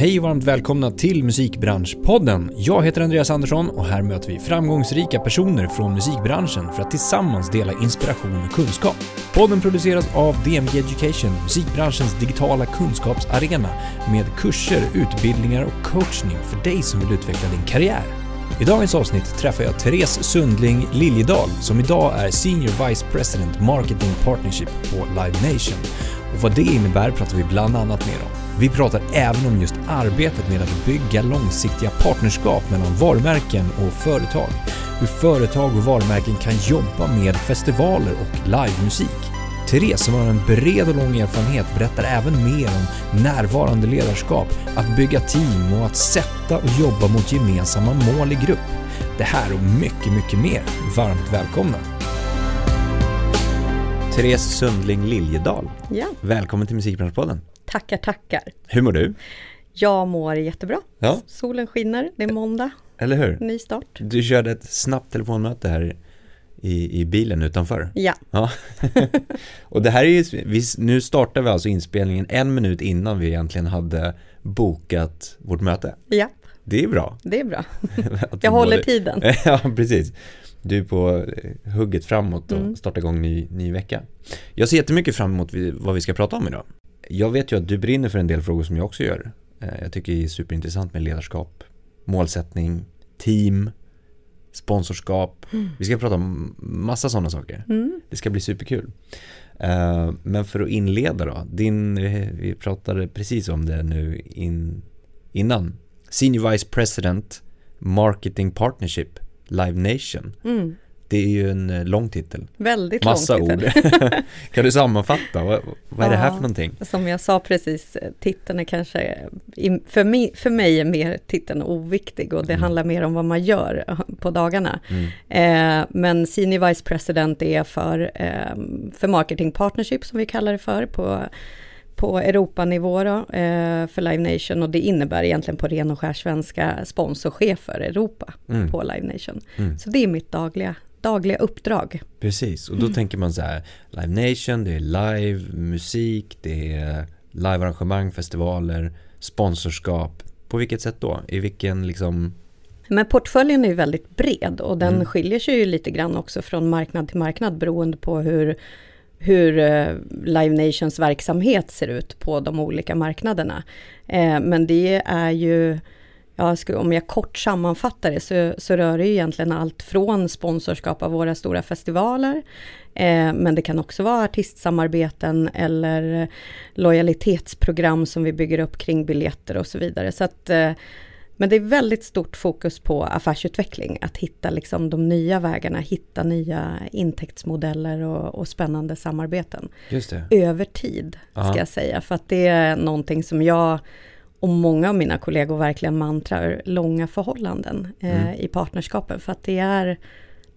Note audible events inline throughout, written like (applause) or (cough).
Hej och varmt välkomna till Musikbranschpodden. Jag heter Andreas Andersson och här möter vi framgångsrika personer från musikbranschen för att tillsammans dela inspiration och kunskap. Podden produceras av DMG Education, musikbranschens digitala kunskapsarena med kurser, utbildningar och coachning för dig som vill utveckla din karriär. I dagens avsnitt träffar jag Therese Sundling Liljedahl som idag är Senior Vice President Marketing Partnership på Live Nation. Och vad det innebär pratar vi bland annat mer om. Vi pratar även om just arbetet med att bygga långsiktiga partnerskap mellan varumärken och företag. Hur företag och varumärken kan jobba med festivaler och livemusik. Therese som har en bred och lång erfarenhet berättar även mer om närvarande ledarskap, att bygga team och att sätta och jobba mot gemensamma mål i grupp. Det här och mycket, mycket mer. Varmt välkomna! Therese Sundling Liljedahl. Ja. Välkommen till Musikbranschpodden. Tackar, tackar. Hur mår du? Jag mår jättebra. Ja. Solen skiner, det är måndag, Eller hur? ny start. Du körde ett snabbt telefonmöte här i, i bilen utanför. Ja, Ja. (laughs) och det här är ju, vi, nu startar vi alltså inspelningen en minut innan vi egentligen hade bokat vårt möte. ja, Det är bra. det är bra. (laughs) Jag håller både- tiden. (laughs) ja, precis. Du är på hugget framåt och Mm. startar igång ny, ny vecka. Jag ser jättemycket fram emot vad vi ska prata om idag. Jag vet ju att du brinner för en del frågor som jag också gör. Eh, Jag tycker det är superintressant med ledarskap, målsättning, team, sponsorskap. Vi ska prata om massa sådana saker. Mm. Det ska bli superkul. Eh, Men för att inleda då, din, vi pratade precis om det nu in, innan. Senior Vice President Marketing Partnership Live Nation. Mm. Det är ju en eh, lång titel. Väldigt Massa lång ord. titel. (laughs) (laughs) kan du sammanfatta? Vad, vad är det här Ja. för någonting? Som jag sa precis, titeln är kanske, för mig, för mig är mer titeln oviktig och det Mm. handlar mer om vad man gör på dagarna. Mm. Eh, men Senior Vice President är för, eh, för Marketing Partnership som vi kallar det för på, på Europanivå då, eh, för Live Nation och det innebär egentligen på ren och skär svenska sponsorchef för Europa Mm. på Live Nation. Mm. Så det är mitt dagliga, dagliga uppdrag. Precis, och då Mm. tänker man så här Live Nation, det är live, musik, det är livearrangemang, festivaler, sponsorskap. På vilket sätt då? I vilken liksom Men portföljen är ju väldigt bred och den Mm. skiljer sig ju lite grann också från marknad till marknad beroende på hur, hur eh, Live Nations verksamhet ser ut på de olika marknaderna. Eh, men det är ju, ja, ska- om jag kort sammanfattar det så, så rör det ju egentligen allt från sponsorskap av våra stora festivaler, eh, men det kan också vara artistsamarbeten eller lojalitetsprogram som vi bygger upp kring biljetter och så vidare. Så att eh, men det är väldigt stort fokus på affärsutveckling, att hitta liksom de nya vägarna, hitta nya intäktsmodeller och, och spännande samarbeten. Just det. Över tid, ska Ja. jag säga, för att det är någonting som jag och många av mina kollegor verkligen mantrar, långa förhållanden eh, Mm. i partnerskapen, för att det är,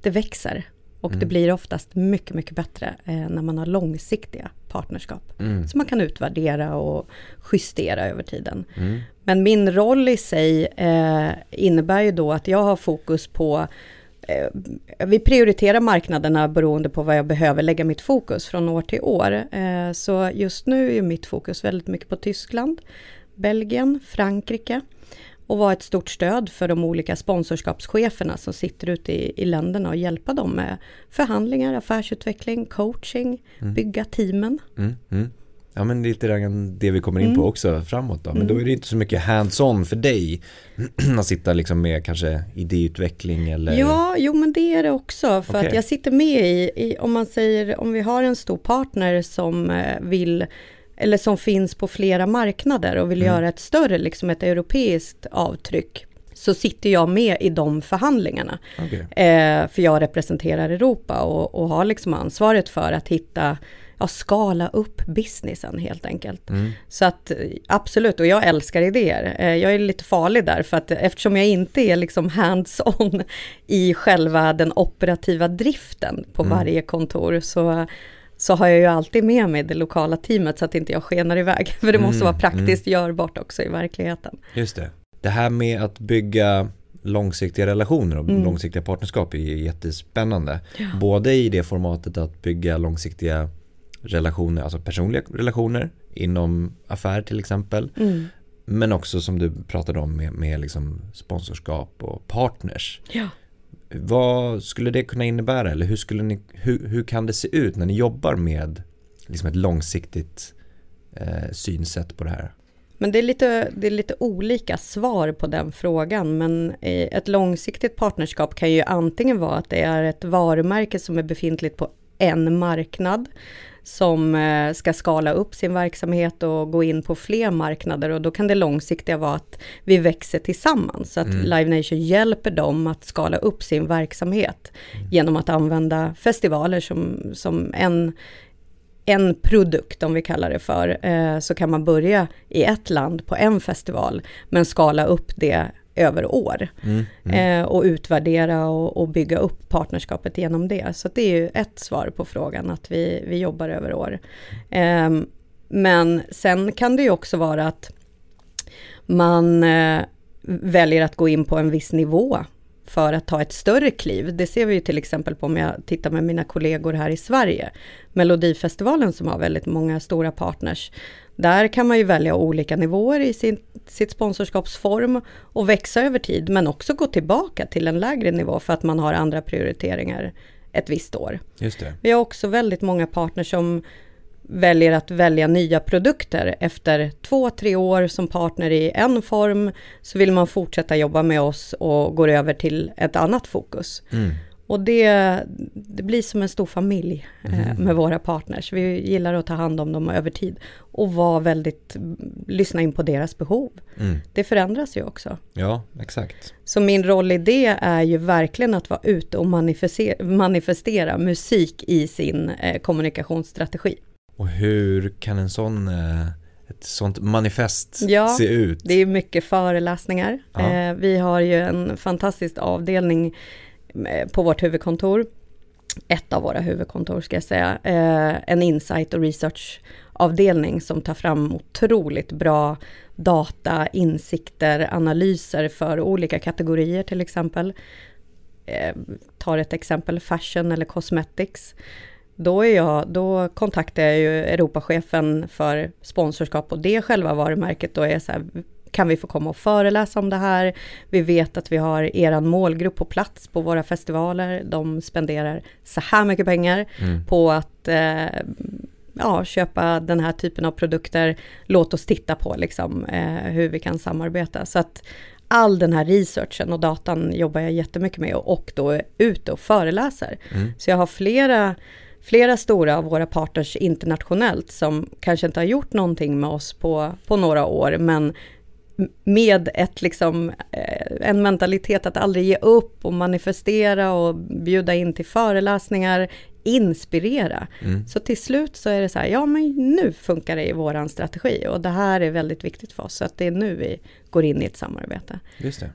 det växer. Och det Mm. blir oftast mycket, mycket bättre eh, när man har långsiktiga partnerskap. Mm. Som man kan utvärdera och justera över tiden. Mm. Men min roll i sig eh, innebär ju då att jag har fokus på eh, vi prioriterar marknaderna beroende på vad jag behöver lägga mitt fokus från år till år. Eh, så just nu är mitt fokus väldigt mycket på Tyskland, Belgien, Frankrike och vara ett stort stöd för de olika sponsorskapscheferna som sitter ute i, i länderna och hjälpa dem med förhandlingar, affärsutveckling, coaching, Mm. bygga teamen. Mm, mm. Ja men lite grann det vi kommer in på Mm. också framåt då. Men Mm. då är det inte så mycket hands-on för dig (clears throat) att sitta liksom med kanske idéutveckling eller Ja, jo men det är det också. För Okej. att jag sitter med i, i, om man säger, om vi har en stor partner som eh, vill, eller som finns på flera marknader och vill Mm. göra ett större, liksom ett europeiskt avtryck, så sitter jag med i de förhandlingarna. Okej. Eh, för jag representerar Europa och, och har liksom ansvaret för att hitta, ja, skala upp businessen helt enkelt. Mm. Så att eh, absolut, och jag älskar idéer. Eh, Jag är lite farlig där, för att eftersom jag inte är liksom hands-on (laughs) i själva den operativa driften på Mm. varje kontor, så, så har jag ju alltid med mig det lokala teamet så att inte jag skenar iväg. (laughs) För det måste Mm, vara praktiskt görbart också i verkligheten. Just det. Det här med att bygga långsiktiga relationer och Mm. långsiktiga partnerskap är jättespännande. Ja. Både i det formatet att bygga långsiktiga relationer, alltså personliga relationer inom affär till exempel. Mm. Men också som du pratade om med, med liksom sponsorskap och partners. Ja. Vad skulle det kunna innebära eller hur, skulle ni, hur, hur kan det se ut när ni jobbar med liksom ett långsiktigt eh, synsätt på det här? Men det är, lite, det är lite olika svar på den frågan, men eh, ett långsiktigt partnerskap kan ju antingen vara att det är ett varumärke som är befintligt på en marknad, som eh, ska skala upp sin verksamhet och gå in på fler marknader och då kan det långsiktiga vara att vi växer tillsammans. Så att mm. Live Nation hjälper dem att skala upp sin verksamhet mm. genom att använda festivaler som, som en, en produkt, om vi kallar det för, eh, så kan man börja i ett land på en festival, men skala upp det över år. Mm, mm. Eh, och utvärdera och, och, bygga upp partnerskapet genom det. Så det är ju ett svar på frågan, att vi, vi jobbar över år. Eh, men sen kan det ju också vara att man eh, väljer att gå in på en viss nivå för att ta ett större kliv. Det ser vi ju till exempel på om jag tittar med mina kollegor här i Sverige. Melodifestivalen som har väldigt många stora partners. Där kan man ju välja olika nivåer i sin, sitt sponsorskapsform och växa över tid, men också gå tillbaka till en lägre nivå för att man har andra prioriteringar ett visst år. Just det. Vi har också väldigt många partners som väljer att välja nya produkter. Efter två, tre år som partner i en form så vill man fortsätta jobba med oss och går över till ett annat fokus. Mm. Och det, det blir som en stor familj eh, mm. med våra partners. Vi gillar att ta hand om dem över tid och vara väldigt, lyssna in på deras behov. Mm. Det förändras ju också. Ja, exakt. Så min roll i det är ju verkligen att vara ute och manifestera, manifestera musik i sin eh, kommunikationsstrategi. Och hur kan en sån eh, ett sånt manifest ja, se ut? Det är mycket föreläsningar. Ja. Eh, vi har ju en fantastisk avdelning Eh, på vårt huvudkontor, ett av våra huvudkontor ska jag säga, eh, en insight och researchavdelning som tar fram otroligt bra data, insikter, analyser för olika kategorier till exempel. Eh, tar ett exempel, fashion eller cosmetics. Då, är jag, då kontaktar jag ju Europachefen för sponsorskap och det själva varumärket Då är så här, kan vi få komma och föreläsa om det här? Vi vet att vi har eran målgrupp på plats på våra festivaler. De spenderar så här mycket pengar mm. på att eh, ja, köpa den här typen av produkter. Låt oss titta på liksom, eh, hur vi kan samarbeta. Så att all den här researchen och datan jobbar jag jättemycket med och då är ute och föreläser. Mm. Så jag har flera flera stora av våra partners internationellt som kanske inte har gjort någonting med oss på, på några år, men med ett liksom, eh, en mentalitet att aldrig ge upp och manifestera och bjuda in till föreläsningar, inspirera. Mm. Så till slut så är det så här, ja men nu funkar det i våran strategi och det här är väldigt viktigt för oss. Så att det är nu vi går in i ett samarbete.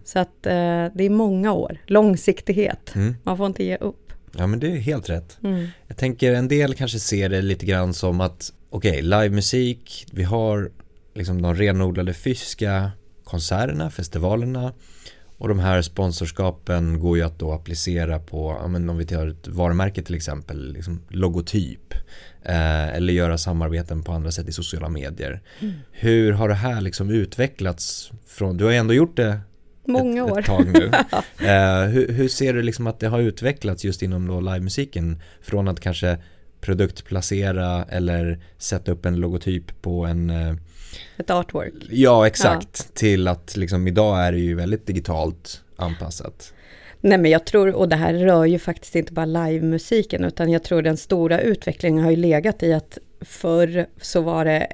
Så att eh, det är många år, långsiktighet, mm. man får inte ge upp. Ja men det är helt rätt. Mm. Jag tänker en del kanske ser det lite grann som att okej, okay, livemusik, vi har liksom de renodlade fysiska konserterna, festivalerna och de här sponsorskapen går ju att då applicera på, ja, men om vi tar ett varumärke till exempel, liksom logotyp eh, eller göra samarbeten på andra sätt i sociala medier. Mm. Hur har det här liksom utvecklats från, du har ju ändå gjort det Många ett, år. ett tag nu. (laughs) eh, hur, hur, ser du liksom att det har utvecklats just inom då livemusiken från att kanske produktplacera eller sätta upp en logotyp på en eh, ett artwork. Ja, exakt. Ja. Till att liksom idag är det ju väldigt digitalt anpassat. Nej men jag tror, och det här rör ju faktiskt inte bara livemusiken, utan jag tror den stora utvecklingen har ju legat i att förr så var det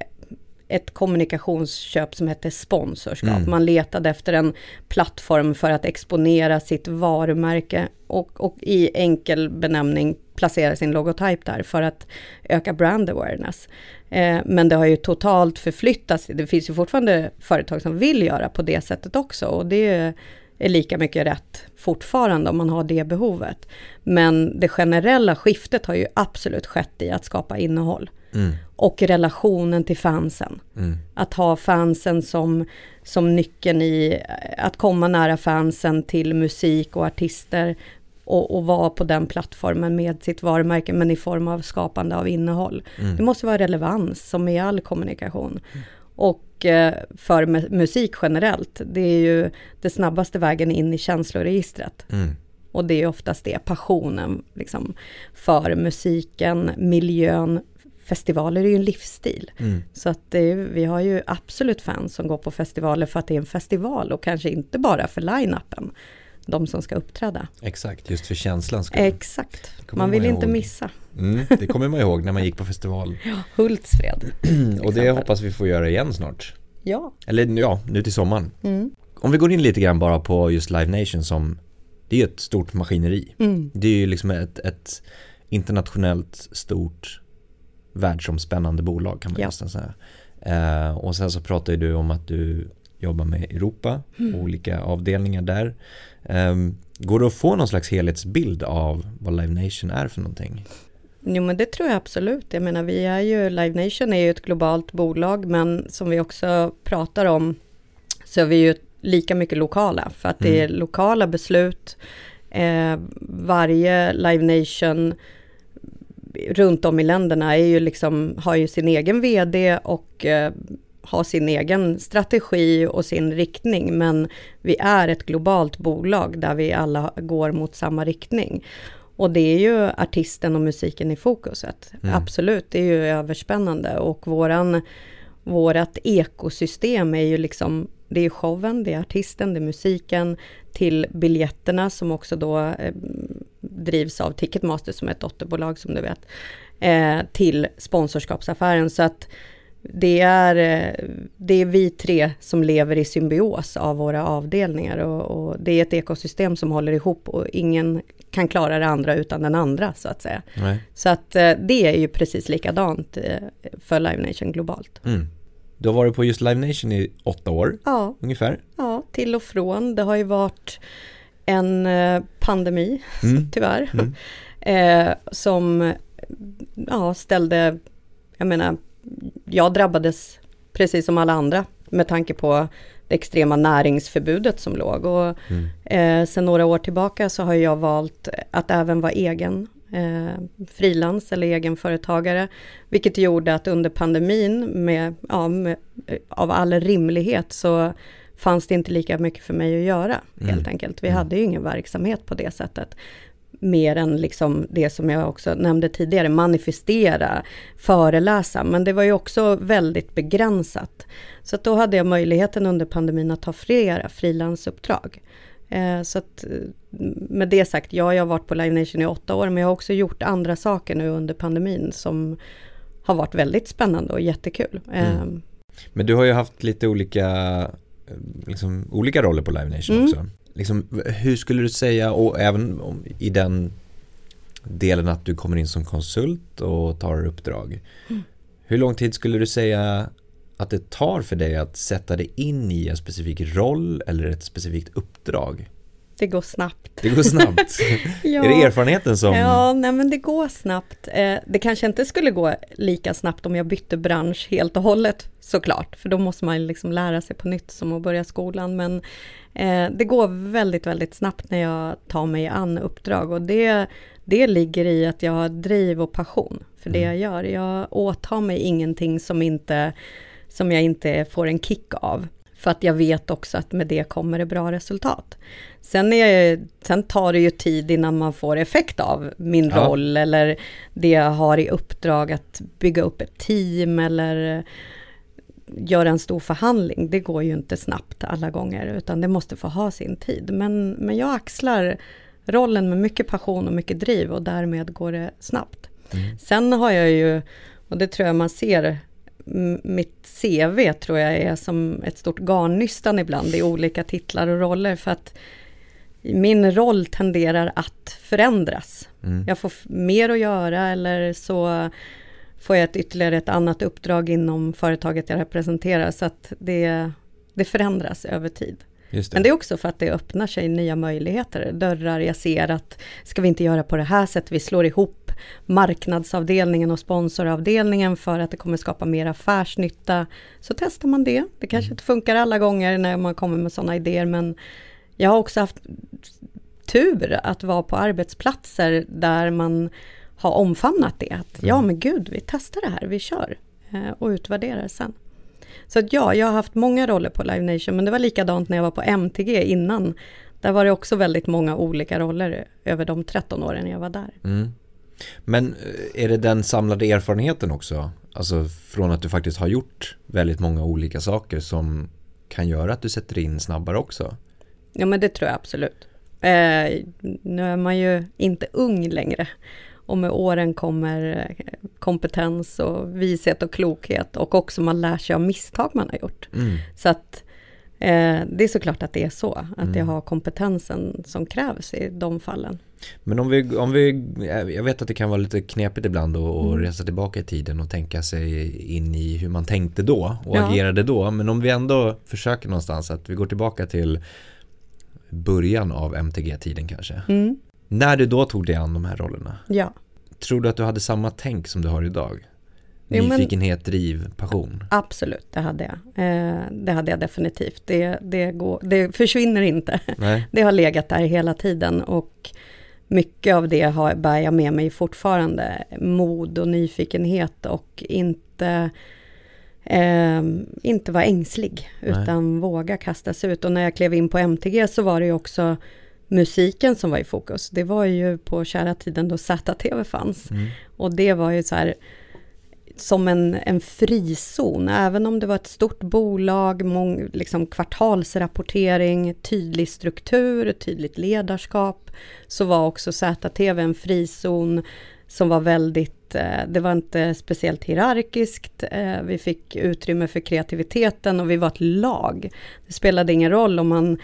ett kommunikationsköp som hette sponsorskap. Mm. Man letade efter en plattform för att exponera sitt varumärke och, och i enkel benämning placera sin logotyp där för att öka brand awareness. Eh, men det har ju totalt förflyttats. Det finns ju fortfarande företag som vill göra på det sättet också och det är lika mycket rätt fortfarande om man har det behovet. Men det generella skiftet har ju absolut skett i att skapa innehåll. Mm. Och relationen till fansen. Mm. Att ha fansen som, som nyckeln i att komma nära fansen till musik och artister och, och vara på den plattformen med sitt varumärke, men i form av skapande av innehåll. Mm. Det måste vara relevans, som i all kommunikation. Mm. Och eh, för musik generellt, det är ju det snabbaste vägen in i känsloregistret. Mm. Och det är oftast det, passionen liksom, för musiken, miljön. Festivaler är ju en livsstil. Mm. Så att det, vi har ju absolut fans som går på festivaler för att det är en festival och kanske inte bara för line-upen. De som ska uppträda. Exakt, just för känslan skull. Exakt, man vill man inte missa. Mm, det kommer man ihåg när man gick på festival. (laughs) Hultsfred. (clears throat) Och det hoppas vi får göra igen snart. Ja. Eller ja, nu till sommaren. Mm. Om vi går in lite grann bara på just Live Nation som Det är ett stort maskineri. Mm. Det är ju liksom ett, ett internationellt stort världsomspännande bolag kan man Ja. nästan säga. Eh, och sen så pratar ju du om att du jobbar med Europa, Mm. olika avdelningar där. Eh, går det att få någon slags helhetsbild av vad Live Nation är för någonting? Jo men det tror jag absolut. Jag menar vi är ju, Live Nation är ju ett globalt bolag men som vi också pratar om så är vi ju lika mycket lokala för att det är lokala beslut. Eh, varje Live Nation runt om i länderna är ju liksom, har ju sin egen vd och eh, har sin egen strategi och sin riktning. Men vi är ett globalt bolag där vi alla går mot samma riktning. Och det är ju artisten och musiken i fokuset. Mm. Absolut, det är ju överspännande. Och våran, vårat ekosystem är ju liksom, det är showen, det är artisten, det är musiken, till biljetterna som också då eh, drivs av Ticketmaster som är ett dotterbolag som du vet, eh, till sponsorskapsaffären. Så att det är, eh, det är vi tre som lever i symbios av våra avdelningar och, och det är ett ekosystem som håller ihop och ingen kan klara det andra utan den andra så att säga. Nej. Så att eh, det är ju precis likadant eh, för Live Nation globalt. Mm. Du har varit på just Live Nation i åtta år Ja, ungefär. ja, till och från. Det har ju varit en pandemi, Mm. (laughs) tyvärr, Mm. (laughs) som ja, ställde, jag menar, jag drabbades precis som alla andra med tanke på det extrema näringsförbudet som låg. Och Mm. eh, sen några år tillbaka så har jag valt att även vara egen eh, frilans eller egenföretagare. Vilket gjorde att under pandemin med, ja, med, eh, av all rimlighet så fanns det inte lika mycket för mig att göra Mm. helt enkelt. Vi Mm. hade ju ingen verksamhet på det sättet. Mer än liksom det som jag också nämnde tidigare, manifestera, föreläsa. Men det var ju också väldigt begränsat. Så då hade jag möjligheten under pandemin att ta flera frilansuppdrag. Eh, så att eh, med det sagt, ja, jag har varit på Live Nation i åtta år, men jag har också gjort andra saker nu under pandemin som har varit väldigt spännande och jättekul. Mm. Eh, Men du har ju haft lite olika, liksom, olika roller på Live Nation Mm. också. Liksom, hur skulle du säga, och även om, i den delen att du kommer in som konsult och tar uppdrag. Mm. Hur lång tid skulle du säga att det tar för dig att sätta dig in i en specifik roll eller ett specifikt uppdrag? Det går snabbt. Det går snabbt. Ja. (laughs) Är det erfarenheten som... Ja, nej men det går snabbt. Eh, det kanske inte skulle gå lika snabbt om jag bytte bransch helt och hållet såklart, för då måste man liksom lära sig på nytt som att börja skolan. Men det går väldigt, väldigt snabbt när jag tar mig an uppdrag och det, det ligger i att jag har driv och passion för det Mm. jag gör. Jag åtar mig ingenting som, inte, som jag inte får en kick av. För att jag vet också att med det kommer det bra resultat. Sen, är, sen tar det ju tid innan man får effekt av min Ja. roll eller det jag har i uppdrag att bygga upp ett team eller göra en stor förhandling. Det går ju inte snabbt alla gånger utan det måste få ha sin tid. Men, men jag axlar rollen med mycket passion och mycket driv och därmed går det snabbt. Mm. Sen har jag ju, och det tror jag man ser, mitt CV tror jag är som ett stort garnnystan ibland i olika titlar och roller för att min roll tenderar att förändras. Mm. Jag får mer att göra eller så får jag ett ytterligare ett annat uppdrag inom företaget jag representerar så att det, det förändras över tid. Det. Men det är också för att det öppnar sig nya möjligheter, dörrar jag ser att ska vi inte göra på det här sättet, vi slår ihop marknadsavdelningen och sponsoravdelningen för att det kommer skapa mer affärsnytta. Så testar man det. Det kanske inte funkar alla gånger när man kommer med sådana idéer men jag har också haft tur att vara på arbetsplatser där man har omfamnat det. Att, Ja men gud, vi testar det här, vi kör eh, och utvärderar sen. Så att ja, jag har haft många roller på Live Nation, men det var likadant när jag var på MTG innan. Där var det också väldigt många olika roller över de 13 åren jag var där. Mm. Men eh, är det den samlade erfarenheten också? Alltså från att du faktiskt har gjort väldigt många olika saker som kan göra att du sätter in snabbare också? Ja men det tror jag absolut. Eh, nu är man ju inte ung längre. Och med åren kommer eh, kompetens och vishet och klokhet och också man lär sig av misstag man har gjort. Mm. Så att eh, det är såklart att det är så, att Mm. jag har kompetensen som krävs i de fallen. Men om vi, om vi, jag vet att det kan vara lite knepigt ibland att att Mm. resa tillbaka i tiden och tänka sig in i hur man tänkte då och Ja. agerade då. Men om vi ändå försöker någonstans att vi går tillbaka till början av MTG-tiden kanske. Mm. När du då tog dig an de här rollerna, Ja. tror du att du hade samma tänk som du har idag? Jo, men- Nyfikenhet, driv, passion? Absolut, det hade jag. Eh, det hade jag definitivt. Det, det, går, det försvinner inte. Nej? (laughs) Det har legat där hela tiden och mycket av det har, bär jag med mig fortfarande. Mod och nyfikenhet och inte, eh, inte vara ängslig, Nej. utan våga kasta sig ut. Och när jag klev in på MTG så var det ju också musiken som var i fokus. Det var ju på kära tiden då ZTV fanns. Mm. Och det var ju så här som en, en frizon, även om det var ett stort bolag, mång, liksom kvartalsrapportering, tydlig struktur, tydligt ledarskap, så var också ZTV en frizon som var väldigt, eh, det var inte speciellt hierarkiskt, eh, vi fick utrymme för kreativiteten och vi var ett lag. Det spelade ingen roll om man,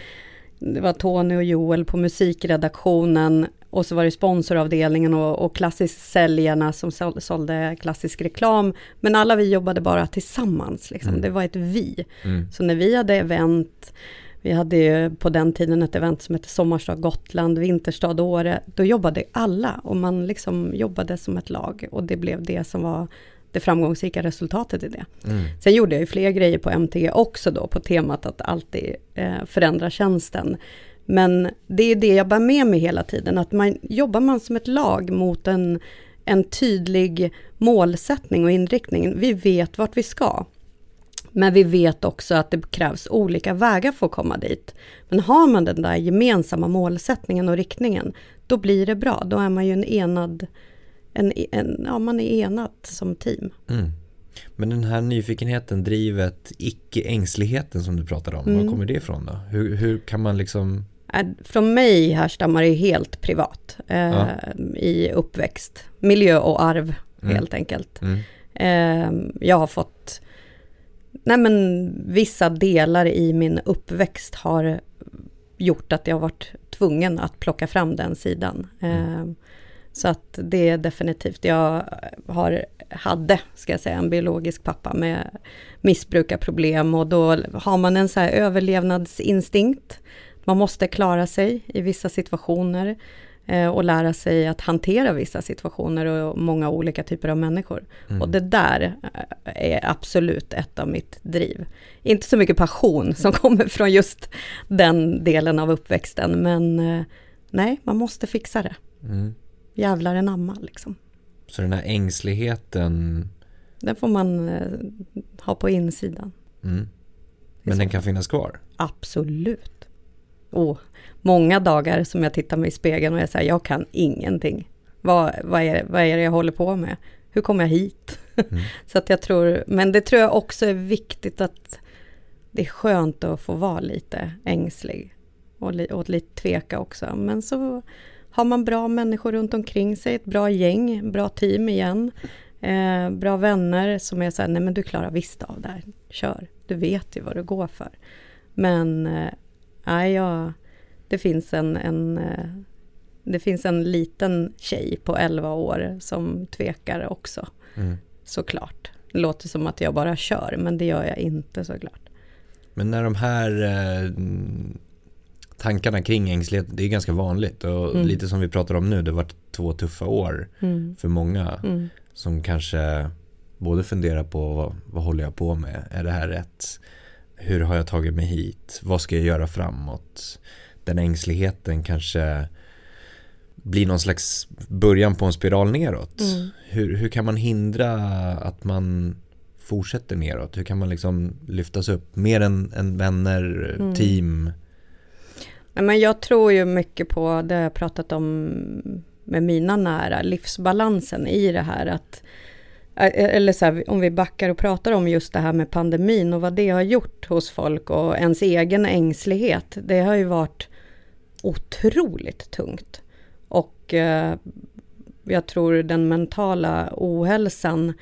det var Tony och Joel på musikredaktionen och så var det sponsoravdelningen och, och klassisk säljarna som sål- sålde klassisk reklam. Men alla vi jobbade bara tillsammans, liksom. Mm. det var ett vi. Mm. Så när vi hade event, vi hade ju på den tiden ett event som hette Sommarstad Gotland, Vinterstad Åre, då jobbade alla och man liksom jobbade som ett lag och det blev det som var det framgångsrika resultatet i det. Mm. Sen gjorde jag ju fler grejer på MTG också då på temat att alltid eh, förändra tjänsten. Men det är det jag bär med mig hela tiden, att man jobbar man som ett lag mot en, en tydlig målsättning och inriktning. Vi vet vart vi ska. Men vi vet också att det krävs olika vägar för att komma dit. Men har man den där gemensamma målsättningen och riktningen, då blir det bra. Då är man ju en enad, en, en, ja man är enad som team. Mm. Men den här nyfikenheten, drivet, icke-ängsligheten som du pratade om, var Mm. kommer det ifrån då? Hur, hur kan man liksom, Äh, Från mig härstammar det helt privat eh, Ja. i uppväxt. Miljö och arv Mm. helt enkelt. mm, Eh, jag har fått, nej men vissa delar i min uppväxt har gjort att jag har varit tvungen att plocka fram den sidan. Eh, så att det är definitivt, jag har, hade, ska jag säga, en biologisk pappa med missbrukarproblem och då har man en så här överlevnadsinstinkt. Man måste klara sig i vissa situationer eh, och lära sig att hantera vissa situationer och många olika typer av människor. mm. Och det där eh, är absolut ett av mitt driv. Inte så mycket passion som kommer från just den delen av uppväxten, men eh, nej, man måste fixa det. Mm. Jävlar anamma liksom. Så den här ängsligheten, Den får man eh, ha på insidan. mm. men den kan finnas kvar? Absolut. Och många dagar som jag tittar mig i spegeln och jag säger, jag kan ingenting. Vad, vad, är, vad är det jag håller på med? Hur kom jag hit? Mm. (laughs) Så att jag tror, men det tror jag också är viktigt att det är skönt att få vara lite ängslig och, li, och lite tveka också. Men så har man bra människor runt omkring sig, ett bra gäng, bra team igen, eh, bra vänner som är så här, nej men du klarar visst av det här, kör, du vet ju vad du går för. Men eh, ja, det finns en, en eh, det finns en liten tjej på 11 år som tvekar också Mm. såklart. Det låter som att jag bara kör, men det gör jag inte såklart. Men när de här eh, tankarna kring ängslighet, det är ganska vanligt och Mm. lite som vi pratar om nu, det har varit två tuffa år Mm. för många Mm. som kanske både funderar på vad, vad håller jag på med, är det här rätt, hur har jag tagit mig hit, vad ska jag göra framåt, den ängsligheten kanske blir någon slags början på en spiral neråt. Mm. Hur, hur kan man hindra att man fortsätter neråt? Hur kan man liksom lyftas upp mer än, än vänner, Mm. team? Men jag tror ju mycket på det jag pratat om med mina nära, livsbalansen i det här att eh, eller så här, om vi backar och pratar om just det här med pandemin och vad det har gjort hos folk och ens egen ängslighet. Det har ju varit otroligt tungt. Och eh, jag tror den mentala ohälsan,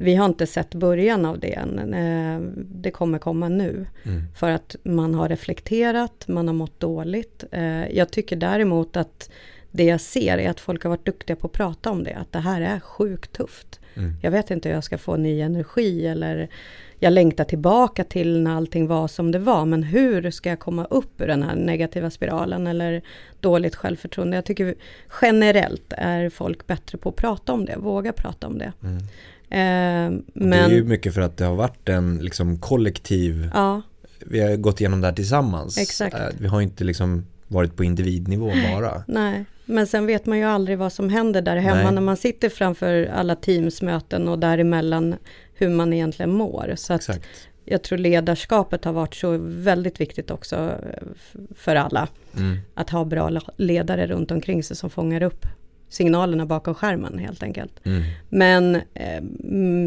vi har inte sett början av det än. Eh, det kommer komma nu. Mm. För att man har reflekterat, man har mått dåligt. Eh, jag tycker däremot att det jag ser är att folk har varit duktiga på att prata om det. Att det här är sjukt tufft. Mm. Jag vet inte hur jag ska få ny energi eller jag längtar tillbaka till när allting var som det var. Men hur ska jag komma upp ur den här negativa spiralen eller dåligt självförtroende? Jag tycker generellt är folk bättre på att prata om det, våga prata om det. Mm. Eh, men, Det är ju mycket för att det har varit en liksom kollektiv, ja, vi har gått igenom det här tillsammans. Exakt. Eh, Vi har inte liksom varit på individnivå bara. (laughs) Nej, men sen vet man ju aldrig vad som händer där hemma Nej. när man sitter framför alla teamsmöten och däremellan hur man egentligen mår. Så att Exakt. jag tror ledarskapet har varit så väldigt viktigt också eh, för alla. Mm. Att ha bra ledare runt omkring sig som fångar upp signalerna bakom skärmen helt enkelt. Mm. Men eh,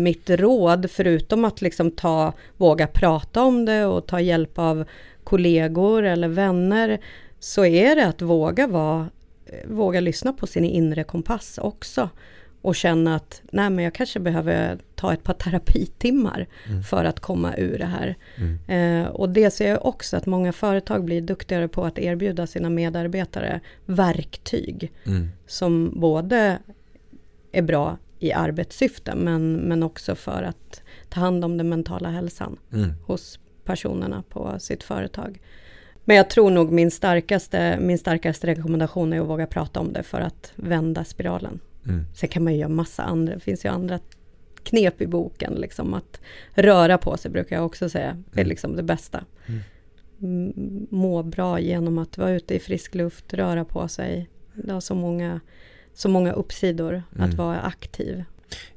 mitt råd, förutom att liksom ta, våga prata om det och ta hjälp av kollegor eller vänner, så är det att våga vara, eh, våga lyssna på sin inre kompass också. Och känna att, nej men jag kanske behöver ta ett par terapitimmar Mm. för att komma ur det här. Mm. Eh, och det ser jag också att många företag blir duktigare på att erbjuda sina medarbetare verktyg Mm. som både är bra i arbetssyfte men, men också för att ta hand om den mentala hälsan Mm. hos personerna på sitt företag. Men jag tror nog min starkaste, min starkaste rekommendation är att våga prata om det för att vända spiralen. Mm. Sen kan man ju göra massa andra, det finns ju andra knep i boken. Liksom, att röra på sig brukar jag också säga är Mm. liksom det bästa. Mm. Mm, Må bra genom att vara ute i frisk luft, röra på sig. Det har så många, så måga uppsidor att Mm. vara aktiv.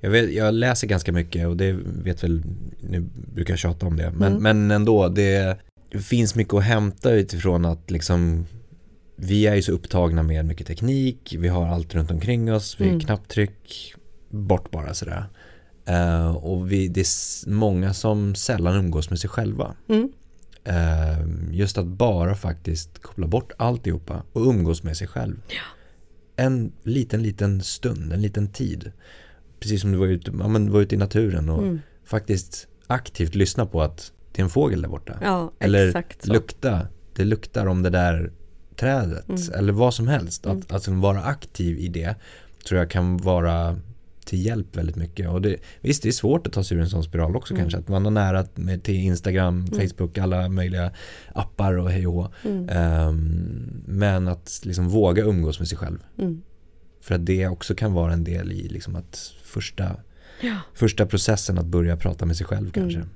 Jag, vet, jag läser ganska mycket och det vet väl, nu brukar jag tjata om det, men, Mm. men ändå, det finns mycket att hämta utifrån att liksom vi är ju så upptagna med mycket teknik, vi har allt runt omkring oss, vi Mm. knapptryck, bort bara sådär. Eh, och vi, det är många som sällan umgås med sig själva. Mm. Eh, just att bara faktiskt koppla bort alltihopa och umgås med sig själv. En liten, liten stund, en liten tid. Precis som du var ute, ja, men var ute i naturen och Mm. faktiskt aktivt lyssna på att det är en fågel där borta. Ja, Eller lukta, det luktar om det där trädet. Mm. Eller vad som helst. Mm. Att, att vara aktiv i det tror jag kan vara till hjälp väldigt mycket. Och det, visst, det är svårt att ta sig ur en sån spiral också Mm. kanske. Att man har nära till Instagram, Mm. Facebook, alla möjliga appar och hej och. Mm. Ehm, Men att liksom våga umgås med sig själv. Mm. För att det också kan vara en del i liksom att första, Ja. första processen att börja prata med sig själv kanske. Mm.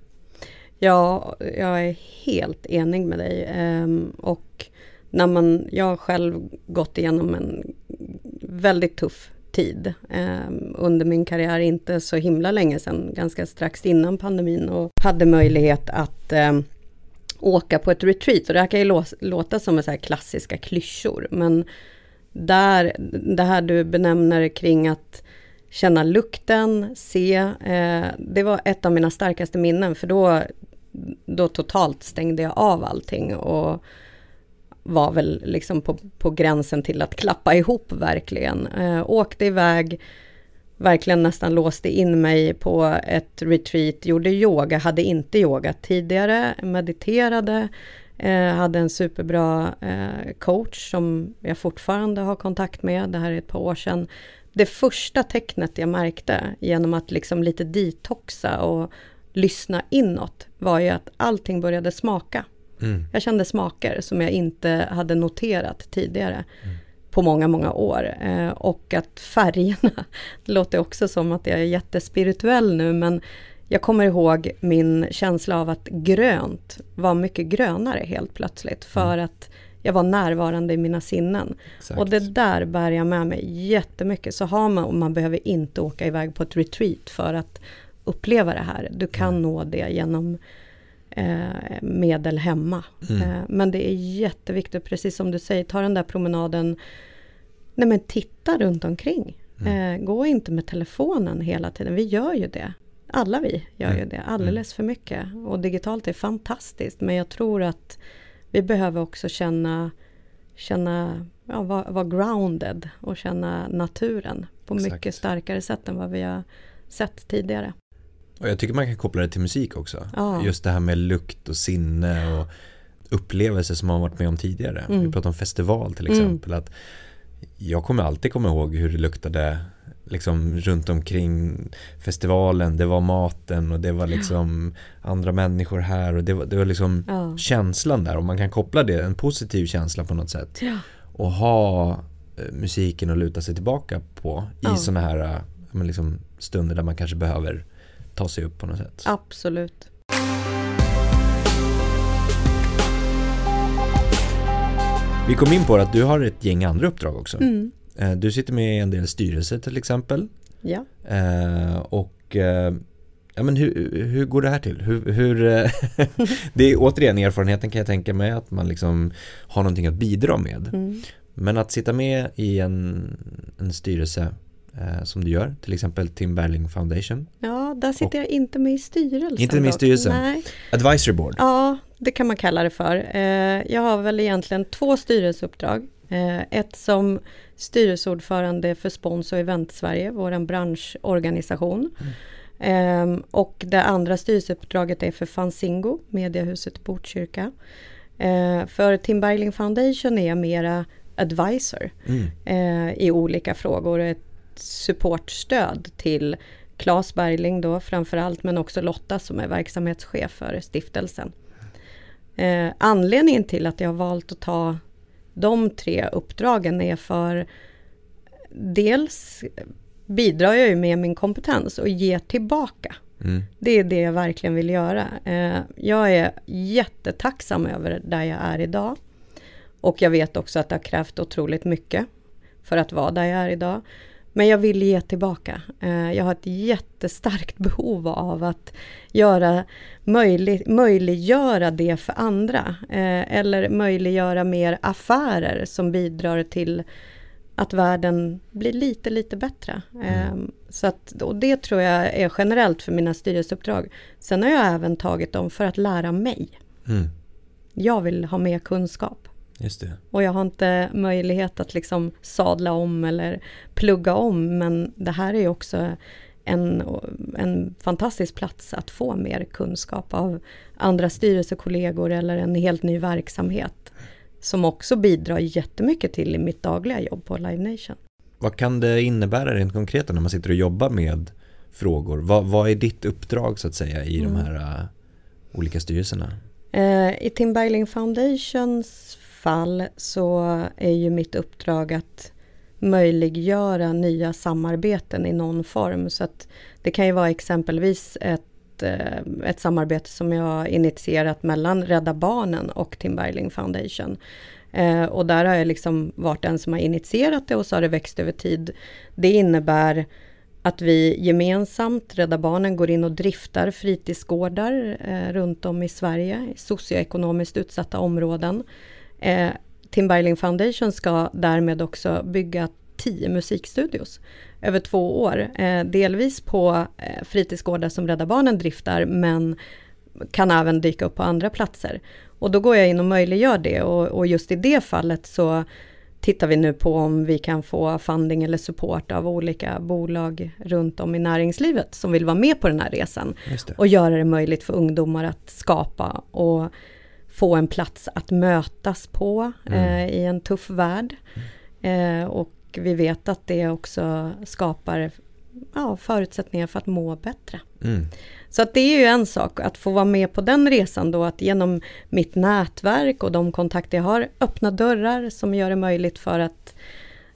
Ja, jag är helt enig med dig. Ehm, och när man, jag har själv gått igenom en väldigt tuff tid eh, under min karriär, inte så himla länge sedan, ganska strax innan pandemin och hade möjlighet att eh, åka på ett retreat. Och det här kan ju låta som så här klassiska klyschor, men där, det här du benämner kring att känna lukten, se, eh, det var ett av mina starkaste minnen, för då, då totalt stängde jag av allting och var väl liksom på, på gränsen till att klappa ihop verkligen. Eh, åkte iväg, verkligen nästan låste in mig på ett retreat, gjorde yoga, hade inte yogat tidigare, mediterade, eh, hade en superbra eh, coach som jag fortfarande har kontakt med, det här är ett par år sedan. Det första tecknet jag märkte genom att liksom lite detoxa och lyssna inåt var ju att allting började smaka. Mm. Jag kände smaker som jag inte hade noterat tidigare Mm. på många, många år. Eh, och att färgerna, (laughs) det låter också som att jag är jättespirituell nu, men jag kommer ihåg min känsla av att grönt var mycket grönare helt plötsligt, för att jag var närvarande i mina sinnen. Exakt. Och det där bär jag med mig jättemycket. Så har man, och man behöver inte åka iväg på ett retreat för att uppleva det här. Du kan mm. nå det genom eh, medel hemma. Mm. Eh, men det är jätteviktigt, precis som du säger, ta den där promenaden. Nej men titta runt omkring. Mm. Eh, gå inte med telefonen hela tiden, vi gör ju det. Alla vi gör ju det, alldeles för mycket. Och digitalt är fantastiskt, men jag tror att vi behöver också känna, känna ja, vara var grounded och känna naturen på Exakt. mycket starkare sätt än vad vi har sett tidigare. Och jag tycker man kan koppla det till musik också. Ja. Just det här med lukt och sinne och upplevelser som man varit med om tidigare. Mm. Vi pratar om festival till mm. exempel. Mm. Att jag kommer alltid komma ihåg hur det luktade liksom runt omkring festivalen. Det var maten och det var liksom andra människor här och det var, det var liksom ja. känslan där och man kan koppla det, en positiv känsla på något sätt. Ja. Och ha eh, musiken att luta sig tillbaka på i ja. sådana här eh, liksom, stunder där man kanske behöver ta sig upp på något sätt. Absolut. Vi kom in på att du har ett gäng andra uppdrag också. Mm. Eh, du sitter med i en del styrelser till exempel. Ja. Och ja, men hur, hur går det här till? Hur, hur (laughs) det är återigen erfarenheten kan jag tänka mig att man liksom har någonting att bidra med. Mm. Men att sitta med i en, en styrelse eh, som du gör, till exempel Tim Berling Foundation. Ja, där sitter och, jag inte med i styrelsen. Inte med i styrelsen? Nej. Advisory Board? Ja, det kan man kalla det för. Eh, jag har väl egentligen två styrelseuppdrag. Eh, ett som styrelseordförande för Spons och Event Sverige, vår branschorganisation. Mm. Um, och det andra styrelseuppdraget är för Fanzingo, mediehuset Botkyrka. För Tim Bergling Foundation är jag mera advisor mm. i olika frågor. Ett supportstöd till Claes Bergling då framförallt men också Lotta som är verksamhetschef för stiftelsen. Uh, anledningen till att jag har valt att ta de tre uppdragen är för dels bidrar jag ju med min kompetens och ger tillbaka. Mm. Det är det jag verkligen vill göra. Eh, jag är jättetacksam över där jag är idag. Och jag vet också att det har krävt otroligt mycket för att vara där jag är idag. Men jag vill ge tillbaka. Eh, jag har ett jättestarkt (laughs) behov av att göra möjlig, möjliggöra det för andra. Eh, eller möjliggöra mer affärer som bidrar till att världen blir lite, lite bättre. Mm. Ehm, så att, och det tror jag är generellt för mina styrelseuppdrag. Sen har jag även tagit dem för att lära mig. Mm. Jag vill ha mer kunskap. Just det. Och jag har inte möjlighet att liksom sadla om eller plugga om, men det här är ju också en, en fantastisk plats att få mer kunskap av andra styrelsekollegor eller en helt ny verksamhet som också bidrar jättemycket till i mitt dagliga jobb på Live Nation. Vad kan det innebära rent konkret när man sitter och jobbar med frågor? Vad, vad är ditt uppdrag så att säga i mm. de här uh, olika styrelserna? Uh, I Tim Bergling Foundations fall så är ju mitt uppdrag att möjliggöra nya samarbeten i någon form. Så att det kan ju vara exempelvis ett eh, ett, samarbete som jag initierat mellan Rädda Barnen och Tim Bergling Foundation. Eh, och där har jag liksom varit den som har initierat det och så har det växt över tid. Det innebär att vi gemensamt, Rädda Barnen, går in och driftar fritidsgårdar eh, runt om i Sverige, i socioekonomiskt utsatta områden. Eh, Tim Bergling Foundation ska därmed också bygga tio musikstudios över två år. Eh, delvis på eh, fritidsgårdar som Rädda Barnen driftar men kan även dyka upp på andra platser. Och då går jag in och möjliggör det och, och just i det fallet så tittar vi nu på om vi kan få funding eller support av olika bolag runt om i näringslivet som vill vara med på den här resan. Och göra det möjligt för ungdomar att skapa och få en plats att mötas på mm. eh, i en tuff värld. Eh, och vi vet att det också skapar ja, förutsättningar för att må bättre. Mm. Så att det är ju en sak att få vara med på den resan då, att genom mitt nätverk och de kontakter jag har, öppna dörrar som gör det möjligt för att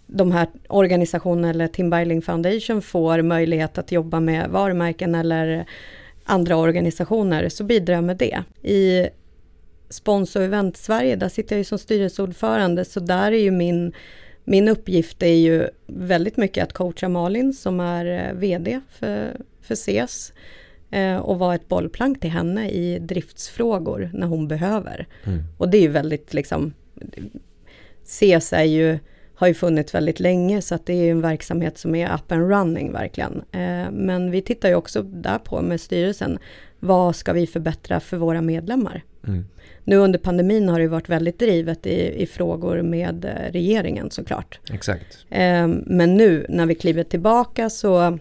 de här organisationerna eller Tim Bergling Foundation får möjlighet att jobba med varumärken eller andra organisationer, så bidrar jag med det. I Sponsor Event Sverige, där sitter jag ju som styrelseordförande, så där är ju min min uppgift är ju väldigt mycket att coacha Malin som är eh, VD för, för CES. eh, och vara ett bollplank till henne i driftsfrågor när hon behöver. Mm. Och det är ju väldigt liksom, CES är ju, har ju funnits väldigt länge så att det är en verksamhet som är up and running verkligen. Eh, men vi tittar ju också där på med styrelsen, vad ska vi förbättra för våra medlemmar? Mm. Nu under pandemin har det varit väldigt drivet i, i frågor med eh, regeringen såklart. Exakt. Eh, men nu när vi kliver tillbaka så,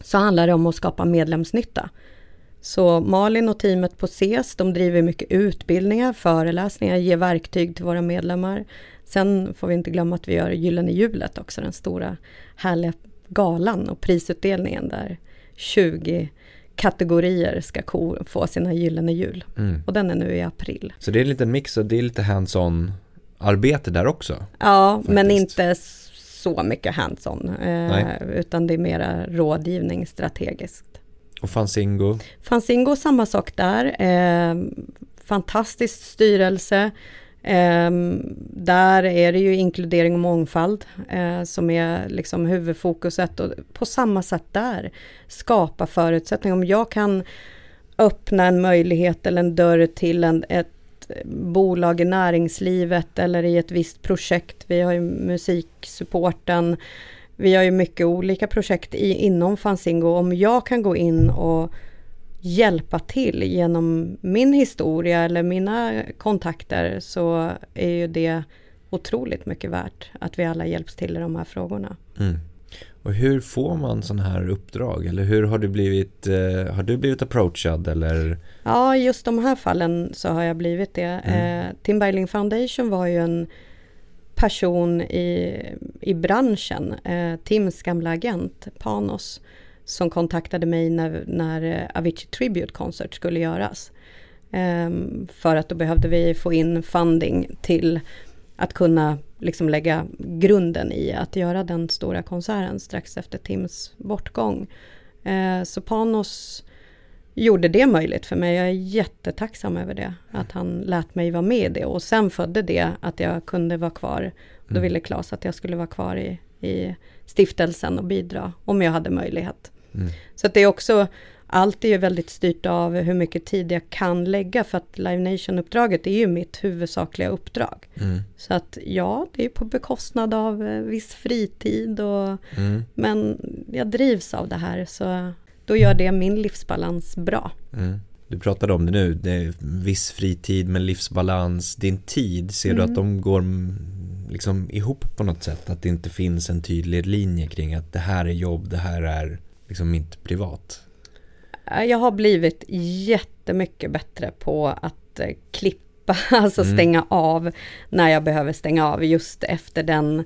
så handlar det om att skapa medlemsnytta. Så Malin och teamet på CES, de driver mycket utbildningar, föreläsningar, ger verktyg till våra medlemmar. Sen får vi inte glömma att vi gör Gyllene hjulet också, den stora härliga galan och prisutdelningen där 20 kategorier ska få sina gyllene hjul. Mm. Och den är nu i april. Så det är en liten mix och det är lite hands-on arbete där också? Ja, faktiskt. men inte så mycket hands-on. Eh, utan det är mera rådgivning strategiskt. Och Fanzingo? Fanzingo, samma sak där. Eh, fantastisk styrelse. Eh, där är det ju inkludering och mångfald eh, som är liksom huvudfokuset och på samma sätt där skapa förutsättningar. Om jag kan öppna en möjlighet eller en dörr till en, ett bolag i näringslivet eller i ett visst projekt. Vi har ju musiksupporten. Vi har ju mycket olika projekt i, inom Fanzingo. Om jag kan gå in och hjälpa till genom min historia eller mina kontakter så är ju det otroligt mycket värt att vi alla hjälps till i de här frågorna. Mm. Och hur får man sådana här uppdrag? Eller hur har du blivit, eh, har du blivit approachad eller? Ja, just de här fallen så har jag blivit det. Mm. Eh, Tim Bergling Foundation var ju en person i, i branschen, eh, Tims gamla agent Panos, som kontaktade mig när, när Avicii Tribute Concert skulle göras. Um, för att då behövde vi få in funding till att kunna liksom lägga grunden i att göra den stora konserten strax efter Tims bortgång. Uh, så Panos gjorde det möjligt för mig. Jag är jättetacksam över det. Att han lät mig vara med i det. Och sen födde det att jag kunde vara kvar. Då Mm. ville Claes att jag skulle vara kvar i, i stiftelsen och bidra om jag hade möjlighet. Mm. Så att det är också, allt är ju väldigt styrt av hur mycket tid jag kan lägga för att Live Nation-uppdraget är ju mitt huvudsakliga uppdrag. Mm. Så att ja, det är på bekostnad av eh, viss fritid och Mm. men jag drivs av det här så då gör det min livsbalans bra. Mm. Du pratade om det nu, det är viss fritid med livsbalans, din tid, ser du Mm. att de går mm, liksom ihop på något sätt? Att det inte finns en tydlig linje kring att det här är jobb, det här är liksom mitt privat? Eh, Jag har blivit jättemycket bättre på att eh, klippa, (laughs) alltså Mm. stänga av när jag behöver stänga av just efter den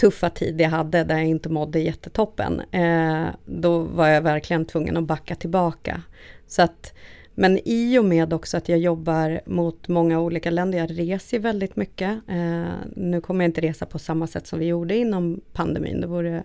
tuffa tid jag hade där jag inte mådde jättetoppen. Eh, då var jag verkligen tvungen att backa tillbaka. Så att, men i och med också att jag jobbar mot många olika länder, jag reser väldigt mycket. Eh, nu kommer jag inte resa på samma sätt som vi gjorde inom pandemin, det vore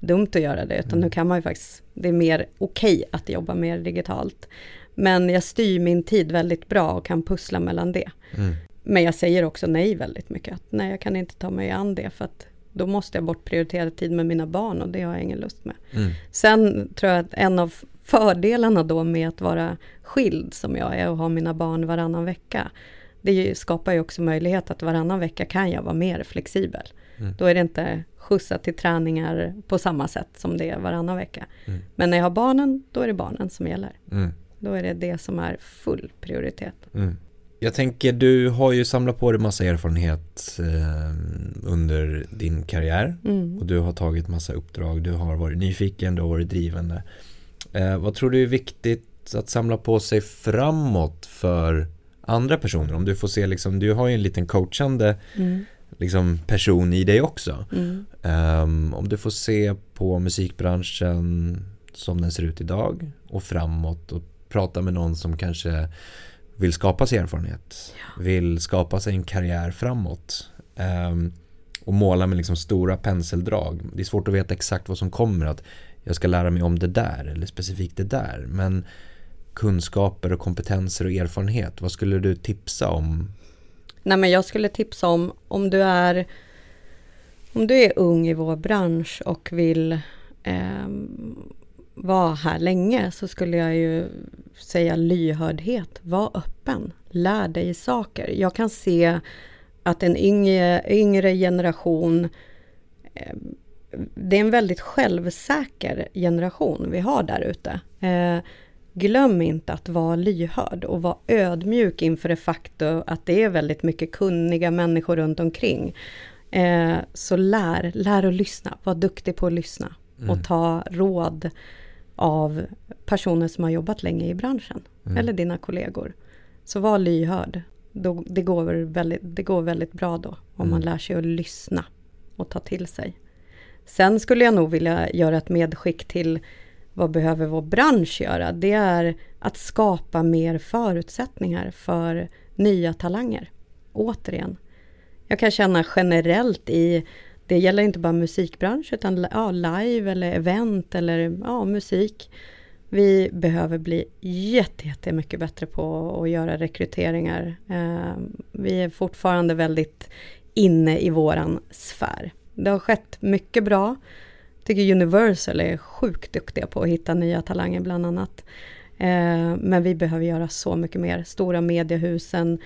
dumt att göra det, utan Mm. nu kan man ju faktiskt, det är mer okej att jobba mer digitalt. Men jag styr min tid väldigt bra och kan pussla mellan det. Mm. Men jag säger också nej väldigt mycket. Att nej, jag kan inte ta mig an det för att då måste jag bortprioritera tid med mina barn och det har jag ingen lust med. Mm. Sen tror jag att en av fördelarna då med att vara skild som jag är och ha mina barn varannan vecka. Det skapar ju också möjlighet att varannan vecka kan jag vara mer flexibel. Mm. Då är det inte skjutsa till träningar på samma sätt som det är varannan vecka. Mm. Men när jag har barnen, då är det barnen som gäller. Mm. Då är det det som är full prioritet. Mm. Jag tänker, du har ju samlat på dig massa erfarenhet eh, under din karriär Mm. och du har tagit massa uppdrag, du har varit nyfiken, du har varit drivande. Eh, vad tror du är viktigt att samla på sig framåt för andra personer? Om du får se liksom, du har ju en liten coachande Mm. Liksom, person i dig också. Mm. Ehm, om du får se på musikbranschen som den ser ut idag och framåt och prata med någon som kanske vill skapa sig erfarenhet, vill skapa sig en karriär framåt ehm, och måla med liksom stora penseldrag. Det är svårt att veta exakt vad som kommer, att jag ska lära mig om det där eller specifikt det där. Men kunskaper och kompetenser och erfarenhet, vad skulle du tipsa om? Nej men jag skulle tipsa om, om du är om du är ung i vår bransch och vill eh, vara här länge så skulle jag ju säga lyhördhet. Var öppen, lär dig saker. Jag kan se att en yngre, yngre generation eh, det är en väldigt självsäker generation vi har där ute. Eh, glöm inte att vara lyhörd och vara ödmjuk inför det faktum att det är väldigt mycket kunniga människor runt omkring. Eh, så lär, lär att lyssna, var duktig på att lyssna mm. och ta råd av personer som har jobbat länge i branschen mm. eller dina kollegor. Så var lyhörd. Då, det, går väldigt, det går väldigt bra då om mm. man lär sig att lyssna och ta till sig. Sen skulle jag nog vilja göra ett medskick till vad behöver vår bransch göra? Det är att skapa mer förutsättningar för nya talanger. Återigen. Jag kan känna generellt i, det gäller inte bara musikbransch utan ja, live eller event eller ja, musik. Vi behöver bli jättemycket bättre på att göra rekryteringar. Ehm, vi är fortfarande väldigt inne i våran sfär. Det har skett mycket bra. Jag tycker Universal är sjukt duktiga på att hitta nya talanger bland annat. Eh, men vi behöver göra så mycket mer. Stora mediehusen,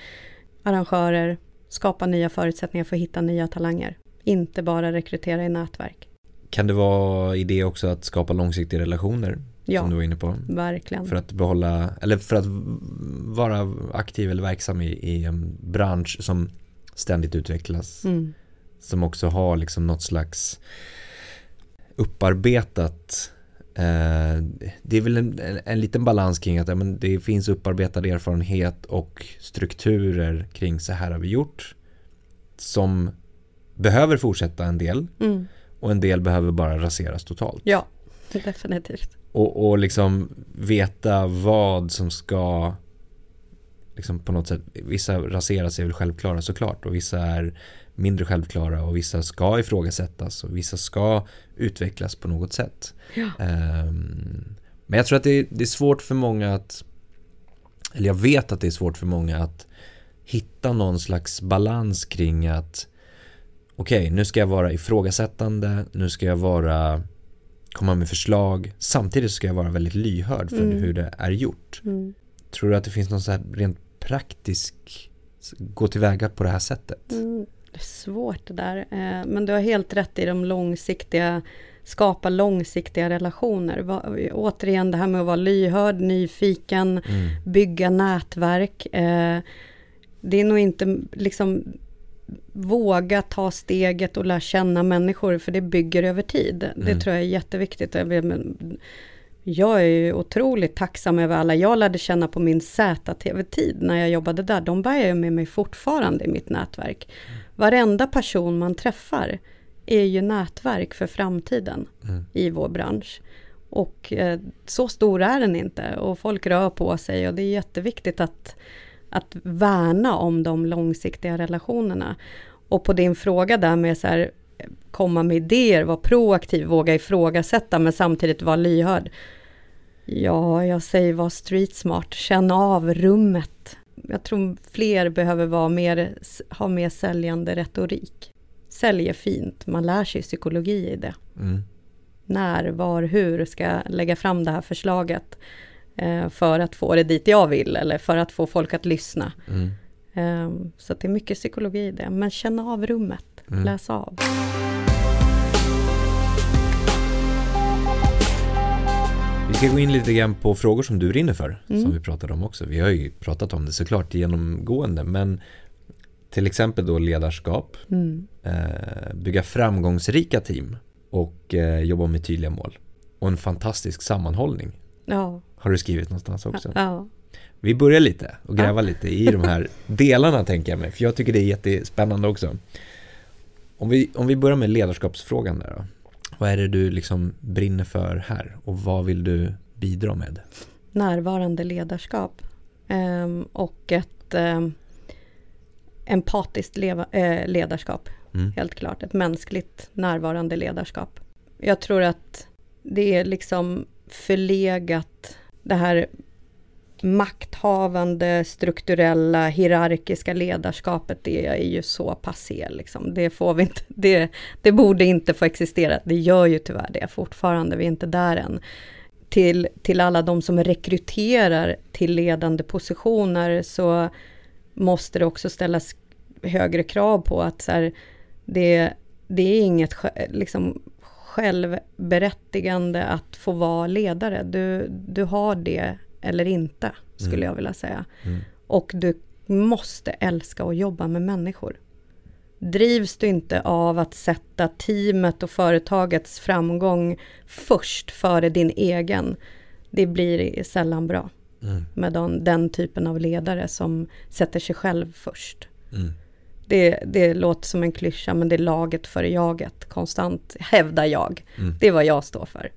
arrangörer, skapa nya förutsättningar för att hitta nya talanger. Inte bara rekrytera i nätverk. Kan det vara idé också att skapa långsiktiga relationer? Ja, som du var inne på. verkligen. För att behålla, eller för att vara aktiv eller verksam i, i en bransch som ständigt utvecklas. Mm som också har liksom något slags upparbetat eh, det är väl en, en, en, liten balans kring att ja, men det finns upparbetad erfarenhet och strukturer kring så här har vi gjort som behöver fortsätta en del mm. och en del behöver bara raseras totalt. Ja, definitivt. Och, och liksom veta vad som ska liksom på något sätt, vissa raseras är väl självklara såklart och vissa är mindre självklara och vissa ska ifrågasättas och vissa ska utvecklas på något sätt. Ja. Um, men jag tror att det är, det är svårt för många att, eller jag vet att det är svårt för många att hitta någon slags balans kring att okej, okay, nu ska jag vara ifrågasättande, nu ska jag vara komma med förslag, samtidigt ska jag vara väldigt lyhörd för mm. hur det är gjort. Mm. Tror du att det finns någon så här rent praktisk gå tillväga på det här sättet? Mm det är svårt det där. Eh, men du har helt rätt i de långsiktiga, skapa långsiktiga relationer. återigen det här med att vara lyhörd, nyfiken, mm. bygga nätverk. Eh, det är nog inte liksom våga ta steget och lära känna människor för det bygger över tid. Mm. Det tror jag är jätteviktigt. Jag är ju otroligt tacksam över alla jag lärde känna på min ZTV-tid när jag jobbade där. De bär jag med mig fortfarande i mitt nätverk. Mm varenda person man träffar är ju nätverk för framtiden mm. i vår bransch. Och eh, så stor är den inte och folk rör på sig och det är jätteviktigt att, att värna om de långsiktiga relationerna. Och på din fråga där med så här, komma med idéer, vara proaktiv, våga ifrågasätta men samtidigt vara lyhörd. Ja, jag säger var street smart, känn av rummet, jag tror fler behöver vara mer, ha mer säljande retorik. Sälj är fint, man lär sig psykologi i det. Mm. När, var, hur ska jag lägga fram det här förslaget eh, för att få det dit jag vill eller för att få folk att lyssna. Mm. Eh, så det är mycket psykologi i det, men känn av rummet, mm. läs av. Vi ska gå in lite grann på frågor som du brinner för, mm. som vi pratade om också. Vi har ju pratat om det såklart genomgående, men till exempel då ledarskap, mm. eh, bygga framgångsrika team och eh, jobba med tydliga mål. Och en fantastisk sammanhållning. Ja. Har du skrivit någonstans också? Ja. Vi börjar lite och gräva ja. lite i de här (laughs) delarna tänker jag mig, för jag tycker det är jättespännande också. Om vi, om vi börjar med ledarskapsfrågan där då. Vad är det du liksom brinner för här och vad vill du bidra med? Närvarande ledarskap um, och ett um, empatiskt uh, ledarskap. Mm. Helt klart, ett mänskligt närvarande ledarskap. Jag tror att det är liksom förlegat det här makthavande, strukturella, hierarkiska ledarskapet, det är ju så passé. Liksom. Det, får vi inte, det, det borde inte få existera. Det gör ju tyvärr det fortfarande, vi är inte där än. till, till alla de som rekryterar till ledande positioner så måste det också ställas högre krav på att så här, det, det är inget liksom, självberättigande att få vara ledare. Du, du har det eller inte, skulle mm. jag vilja säga. Mm. Och du måste älska att jobba med människor. Drivs du inte av att sätta teamet och företagets framgång först före din egen, det blir sällan bra. Mm. Med den, den, typen av ledare som sätter sig själv först. Mm. Det, det låter som en klyscha, men det är laget före jaget. Konstant hävdar jag. Mm. Det är vad jag står för.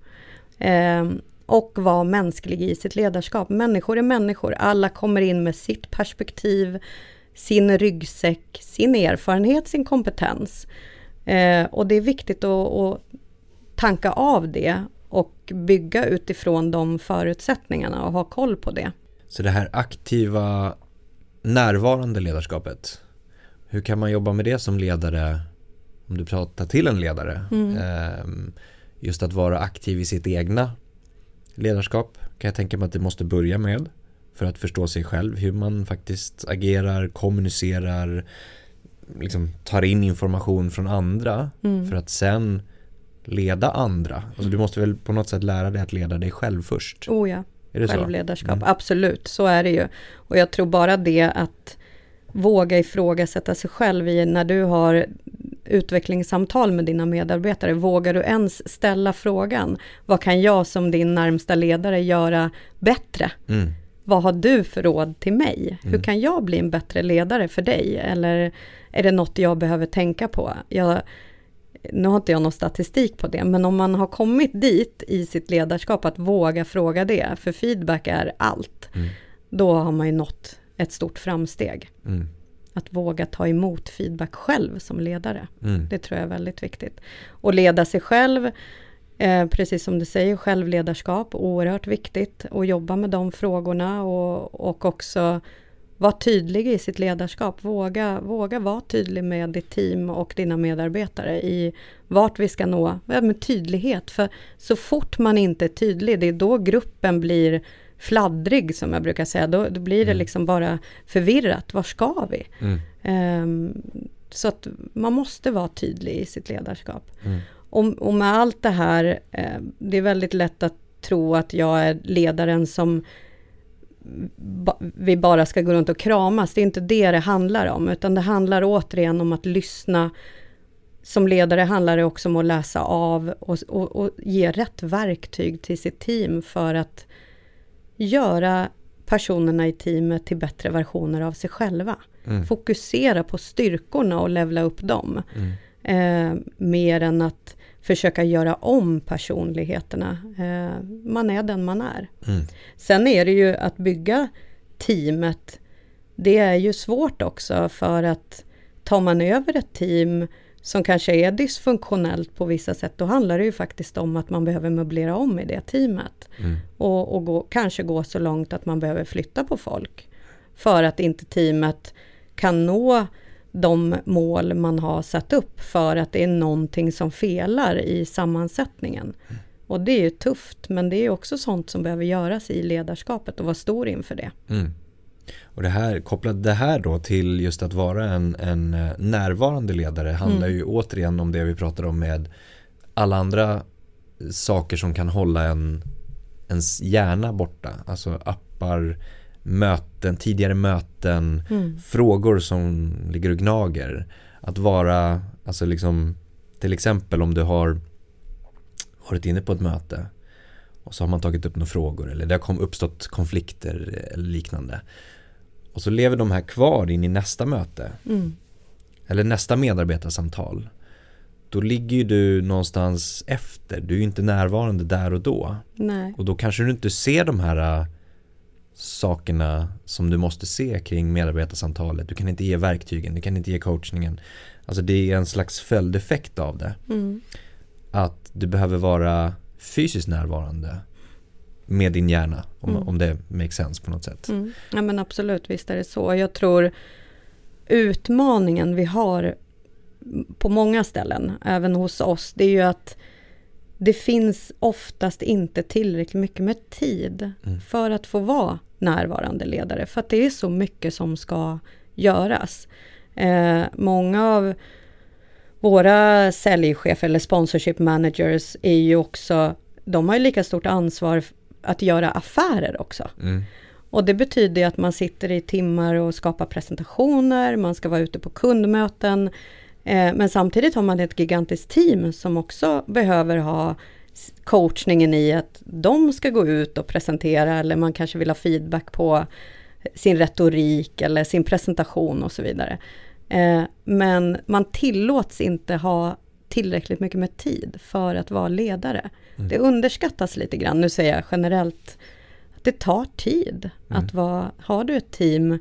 Eh, och vara mänsklig i sitt ledarskap. Människor är människor. Alla kommer in med sitt perspektiv, sin ryggsäck, sin erfarenhet, sin kompetens. Eh, och det är viktigt att, att tanka av det och bygga utifrån de förutsättningarna och ha koll på det. Så det här aktiva, närvarande ledarskapet, hur kan man jobba med det som ledare, om du pratar till en ledare? Mm. Ehm, just att vara aktiv i sitt egna ledarskap kan jag tänka mig att det måste börja med för att förstå sig själv, hur man faktiskt agerar, kommunicerar, liksom tar in information från andra mm. för att sen leda andra. Alltså du måste väl på något sätt lära dig att leda dig själv först? Oh ja, självledarskap, mm. absolut, så är det ju. Och jag tror bara det att våga ifrågasätta sig själv i när du har utvecklingssamtal med dina medarbetare, vågar du ens ställa frågan, vad kan jag som din närmsta ledare göra bättre? Mm. Vad har du för råd till mig? Mm. Hur kan jag bli en bättre ledare för dig? Eller är det något jag behöver tänka på? Jag, nu har inte jag någon statistik på det, men om man har kommit dit i sitt ledarskap att våga fråga det, för feedback är allt, mm. då har man ju nått ett stort framsteg. Mm. Att våga ta emot feedback själv som ledare. Mm. Det tror jag är väldigt viktigt. Och leda sig själv, eh, precis som du säger, självledarskap, oerhört viktigt. Och jobba med de frågorna och, och också vara tydlig i sitt ledarskap. Våga, våga vara tydlig med ditt team och dina medarbetare i vart vi ska nå. Med tydlighet, för så fort man inte är tydlig, det är då gruppen blir fladdrig som jag brukar säga, då, då blir det mm. liksom bara förvirrat. Var ska vi? Mm. Um, så att man måste vara tydlig i sitt ledarskap. Mm. Och, och, med allt det här, eh, det är väldigt lätt att tro att jag är ledaren som ba, vi bara ska gå runt och kramas. Det är inte det det handlar om, utan det handlar återigen om att lyssna. Som ledare handlar det också om att läsa av och, och, och ge rätt verktyg till sitt team för att göra personerna i teamet till bättre versioner av sig själva. Mm. Fokusera på styrkorna och levla upp dem. Mm. Eh, mer än att försöka göra om personligheterna. Eh, man är den man är. Mm. Sen är det ju att bygga teamet. Det är ju svårt också för att tar man över ett team som kanske är dysfunktionellt på vissa sätt, då handlar det ju faktiskt om att man behöver möblera om i det teamet. Mm. Och, och gå, kanske gå så långt att man behöver flytta på folk. För att inte teamet kan nå de mål man har satt upp för att det är någonting som felar i sammansättningen. Mm. Och det är ju tufft, men det är också sånt som behöver göras i ledarskapet och vara stor inför det. Mm. Och det här, kopplat det här då till just att vara en, en eh, närvarande ledare handlar mm. ju återigen om det vi pratar om med alla andra saker som kan hålla en, ens hjärna borta. Alltså appar, möten, tidigare möten, mm. frågor som ligger och gnager. Att vara, alltså liksom till exempel om du har varit inne på ett möte och så har man tagit upp några frågor eller det har uppstått konflikter eller liknande. Och så lever de här kvar in i nästa möte. Mm. Eller nästa medarbetarsamtal. Då ligger ju du någonstans efter. Du är ju inte närvarande där och då. Nej. Och då kanske du inte ser de här äh, sakerna som du måste se kring medarbetarsamtalet. Du kan inte ge verktygen, du kan inte ge coachningen. Alltså det är en slags följdeffekt av det. Mm. Att du behöver vara fysiskt närvarande med din hjärna. Om, mm. om det makes sense på något sätt. Mm. Ja men absolut, visst är det så. Jag tror utmaningen vi har på många ställen, även hos oss, det är ju att det finns oftast inte tillräckligt mycket med tid Mm. för att få vara närvarande ledare. För att det är så mycket som ska göras. Eh, många av våra säljchefer eller sponsorship managers är ju också, de har ju lika stort ansvar att göra affärer också. Mm. Och det betyder att man sitter i timmar och skapar presentationer, man ska vara ute på kundmöten. Eh, men samtidigt har man ett gigantiskt team som också behöver ha coachningen i att de ska gå ut och presentera eller man kanske vill ha feedback på sin retorik eller sin presentation och så vidare. Eh, men man tillåts inte ha tillräckligt mycket med tid för att vara ledare. Mm. Det underskattas lite grann, nu säger jag generellt, att det tar tid Mm. att vara, har du ett team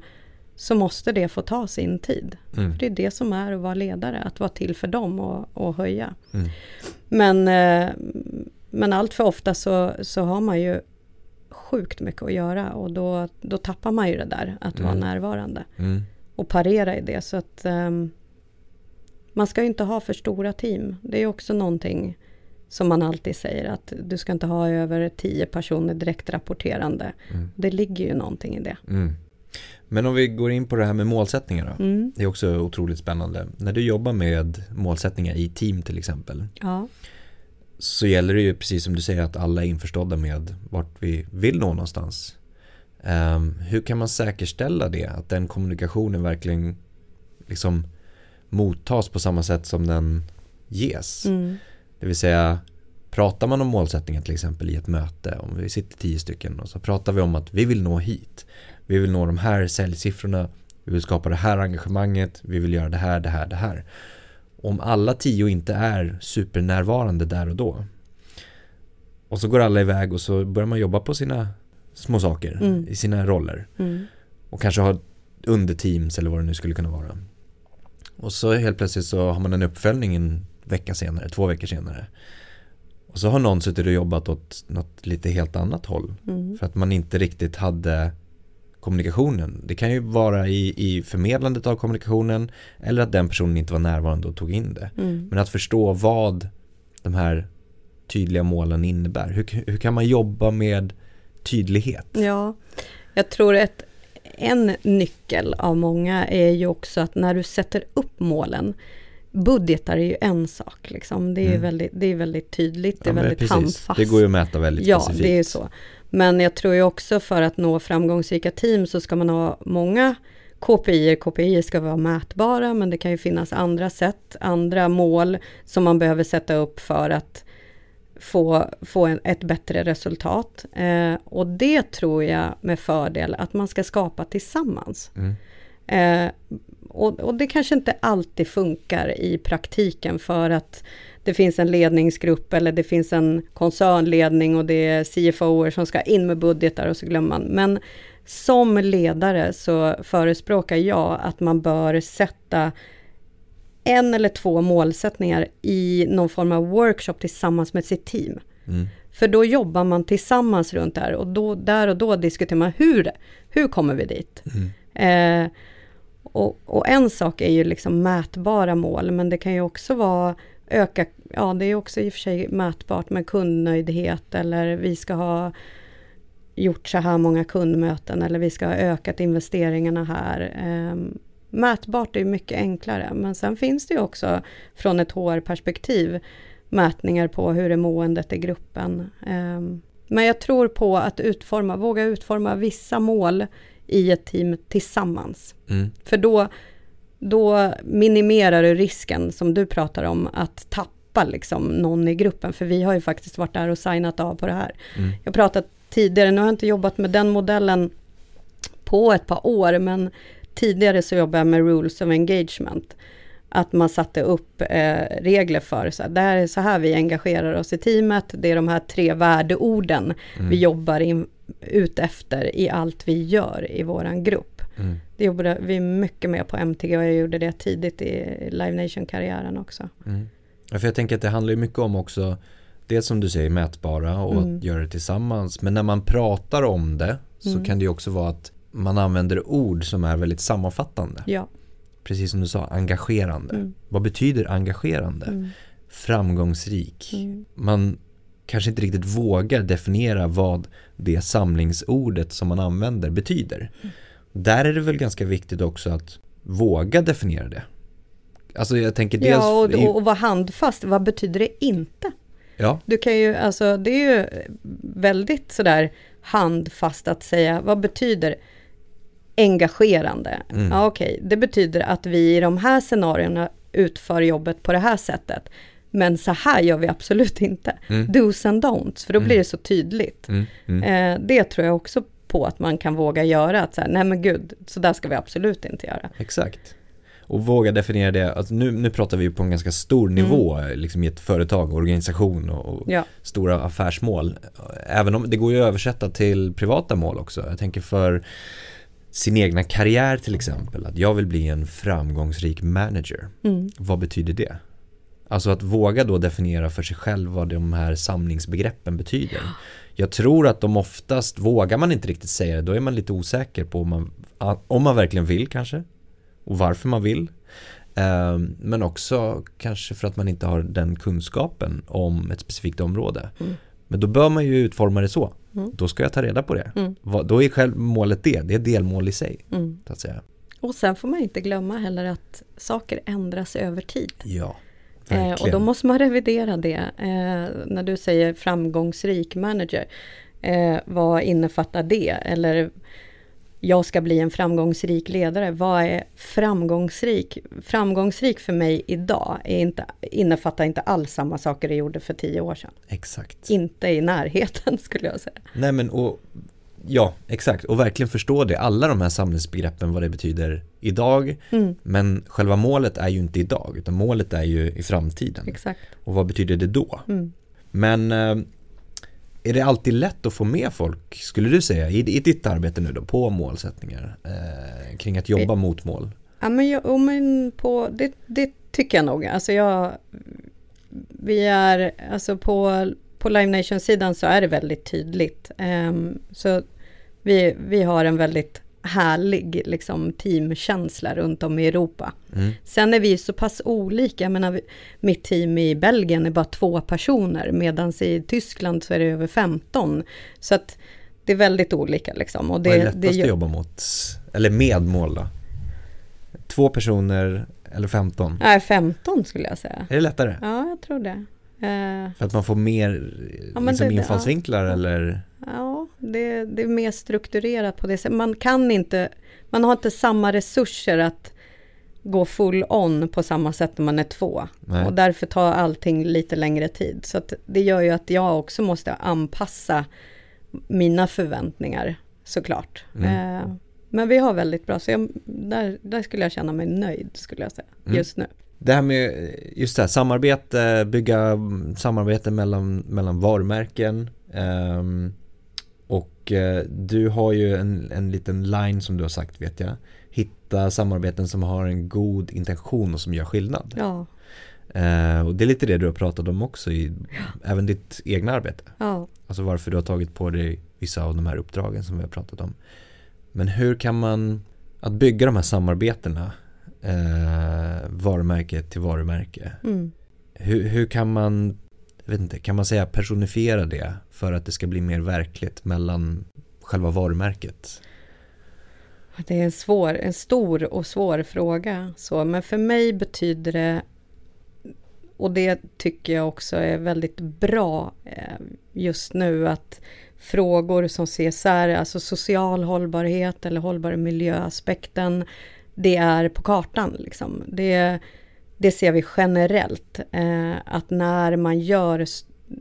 så måste det få ta sin tid. Mm. För det är det som är att vara ledare, att vara till för dem och, och höja. Mm. Men, eh, men allt för ofta så, så har man ju sjukt mycket att göra och då, då tappar man ju det där att vara Mm. närvarande och parera i det. Så att ehm, man ska ju inte ha för stora team. Det är också någonting som man alltid säger att du ska inte ha över tio personer direkt rapporterande. Mm. Det ligger ju någonting i det. Mm. Men om vi går in på det här med målsättningar då. Mm. Det är också otroligt spännande. När du jobbar med målsättningar i team till exempel Ja. så gäller det ju precis som du säger att alla är införstådda med vart vi vill nå någonstans. Ehm, hur kan man säkerställa det? Att den kommunikationen verkligen liksom mottas på samma sätt som den ges. Mm. Det vill säga pratar man om målsättningar till exempel i ett möte, om vi sitter tio stycken och så pratar vi om att vi vill nå hit. Vi vill nå de här säljsiffrorna, vi vill skapa det här engagemanget, vi vill göra det här, det här, det här. Om alla tio inte är supernärvarande där och då och så går alla iväg och så börjar man jobba på sina små saker Mm. i sina roller Mm. och kanske har under teams eller vad det nu skulle kunna vara. Och så helt plötsligt så har man en uppföljning vecka senare, två veckor senare. Och så har någon suttit och jobbat åt något lite helt annat håll. Mm. För att man inte riktigt hade kommunikationen. Det kan ju vara i, i förmedlandet av kommunikationen eller att den personen inte var närvarande och tog in det. Mm. Men att förstå vad de här tydliga målen innebär. Hur, hur kan man jobba med tydlighet? Ja, jag tror att en nyckel av många är ju också att när du sätter upp målen, budgetar är ju en sak, liksom. det, är Mm. väldigt, det är väldigt tydligt, det är Ja, väldigt precis. handfast. Det går ju att mäta väldigt Ja, specifikt. det är så. Men jag tror ju också för att nå framgångsrika team så ska man ha många KPI. KPI ska vara mätbara, men det kan ju finnas andra sätt, andra mål som man behöver sätta upp för att få, få en, ett bättre resultat. Eh, och det tror jag med fördel att man ska skapa tillsammans. Mm. Eh, och, och det kanske inte alltid funkar i praktiken för att det finns en ledningsgrupp eller det finns en koncernledning och det är CFOer som ska in med budgetar och så glömmer man. Men som ledare så förespråkar jag att man bör sätta en eller två målsättningar i någon form av workshop tillsammans med sitt team. Mm. För då jobbar man tillsammans runt det här och då, där och då diskuterar man hur, hur kommer vi dit? Mm. Eh, och, och en sak är ju liksom mätbara mål, men det kan ju också vara öka, ja det är också i och för sig mätbart med kundnöjdhet eller vi ska ha gjort så här många kundmöten eller vi ska ha ökat investeringarna här. Eh, mätbart är ju mycket enklare, men sen finns det ju också från ett HR-perspektiv mätningar på hur är måendet i gruppen. Eh, men jag tror på att utforma, våga utforma vissa mål i ett team tillsammans. Mm. För då, då minimerar du risken som du pratar om att tappa liksom någon i gruppen. För vi har ju faktiskt varit där och signat av på det här. Mm. Jag pratat tidigare, nu har jag inte jobbat med den modellen på ett par år, men tidigare så jobbade jag med Rules of Engagement. Att man satte upp eh, regler för, så här, det här är så här vi engagerar oss i teamet, det är de här tre värdeorden Mm. vi jobbar in, ut efter i allt vi gör i våran grupp. Mm. Det jobbade vi mycket med på MTG och jag gjorde det tidigt i Live Nation-karriären också. Mm. Ja, för jag tänker att det handlar mycket om också det som du säger mätbara och Mm. att göra det tillsammans. Men när man pratar om det så Mm. kan det ju också vara att man använder ord som är väldigt sammanfattande. Ja. Precis som du sa, engagerande. Mm. Vad betyder engagerande? Mm. Framgångsrik. Mm. Man kanske inte riktigt vågar definiera vad det samlingsordet som man använder betyder. Mm. Där är det väl ganska viktigt också att våga definiera det. Alltså jag tänker dels... Ja, och, och, och vara handfast. Vad betyder det inte? Ja. Du kan ju, alltså det är ju väldigt sådär handfast att säga, vad betyder engagerande? Mm. Ja, okej, okay. det betyder att vi i de här scenarierna utför jobbet på det här sättet. Men så här gör vi absolut inte. Mm. Do's and don'ts, för då blir mm. det så tydligt. Mm. Mm. Eh, det tror jag också på att man kan våga göra. Att så här, nej men gud, så där ska vi absolut inte göra. Exakt. Och våga definiera det, alltså nu, nu pratar vi på en ganska stor nivå mm. liksom i ett företag, organisation och, ja. stora affärsmål. Även om det går ju att översätta till privata mål också. Jag tänker för sin egna karriär till exempel, att jag vill bli en framgångsrik manager. Mm. Vad betyder det? Alltså att våga då definiera för sig själv vad de här samlingsbegreppen betyder. Jag tror att de oftast, vågar man inte riktigt säga det, då är man lite osäker på om man, om man verkligen vill kanske. Och varför man vill. Ehm, men också kanske för att man inte har den kunskapen om ett specifikt område. Mm. Men då bör man ju utforma det så. Mm. Då ska jag ta reda på det. Mm. Då är själv målet det, det är delmål i sig. Mm. att säga. Och sen får man inte glömma heller att saker ändras över tid. Ja. Eh, och då måste man revidera det. Eh, när du säger framgångsrik manager, eh, vad innefattar det? Eller jag ska bli en framgångsrik ledare. Vad är framgångsrik? Framgångsrik för mig idag är inte, innefattar inte alls samma saker jag gjorde för tio år sedan. Exakt. Inte i närheten (laughs) skulle jag säga. Nej men och Ja, exakt. Och verkligen förstå det. Alla de här samhällsbegreppen, vad det betyder idag. Mm. Men själva målet är ju inte idag, utan målet är ju i framtiden. Exakt. Och vad betyder det då? Mm. Men eh, är det alltid lätt att få med folk, skulle du säga, i, i ditt arbete nu då, på målsättningar? Eh, kring att jobba mot mål? Ja, men, jag, men på, det, det tycker jag nog. Alltså jag, vi är, alltså på, på Live Nation-sidan så är det väldigt tydligt. Um, så vi, vi har en väldigt härlig liksom, teamkänsla runt om i Europa. Mm. Sen är vi så pass olika, jag menar, mitt team i Belgien är bara två personer, medan i Tyskland så är det över 15. Så att det är väldigt olika liksom. Och det, Vad är lättast det, att jobba mot, eller med mål då? Två personer eller 15? Nej, 15 skulle jag säga. Är det lättare? Ja, jag tror det. Uh, För att man får mer ja, liksom, det, infallsvinklar ja. eller? Ja, det, det, är mer strukturerat på det sättet. Man kan inte, man har inte samma resurser att gå full on på samma sätt när man är två. Nej. Och därför tar allting lite längre tid. Så det gör ju att jag också måste anpassa mina förväntningar såklart. Mm. Uh, men vi har väldigt bra, så jag, där, där skulle jag känna mig nöjd skulle jag säga, mm. just nu. Det här med, just det här, samarbete, bygga samarbete mellan, mellan varumärken um, och uh, du har ju en, en liten line som du har sagt vet jag. Hitta samarbeten som har en god intention och som gör skillnad. Ja. Uh, och det är lite det du har pratat om också i ja. även ditt egna arbete. Ja. Alltså varför du har tagit på dig vissa av de här uppdragen som vi har pratat om. Men hur kan man, att bygga de här samarbetena eh, varumärke till varumärke. Mm. Hur, hur kan man, jag vet inte, kan man säga personifiera det för att det ska bli mer verkligt mellan själva varumärket? Det är en svår, en stor och svår fråga. Så, men för mig betyder det, och det tycker jag också är väldigt bra eh, just nu, att frågor som CSR, alltså social hållbarhet eller hållbar miljöaspekten, det är på kartan. Liksom. Det, det ser vi generellt, eh, att när man gör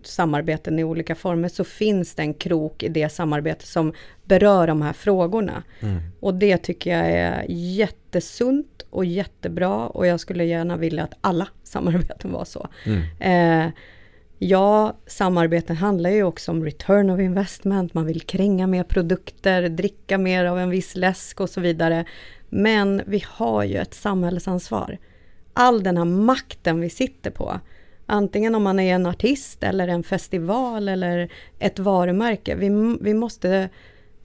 samarbeten i olika former så finns det en krok i det samarbete som berör de här frågorna. Mm. Och det tycker jag är jättesunt och jättebra och jag skulle gärna vilja att alla (laughs) samarbeten var så. Mm. Eh, ja, samarbeten handlar ju också om return of investment, man vill kränga mer produkter, dricka mer av en viss läsk och så vidare. Men vi har ju ett samhällsansvar. All den här makten vi sitter på, antingen om man är en artist eller en festival eller ett varumärke, vi, vi måste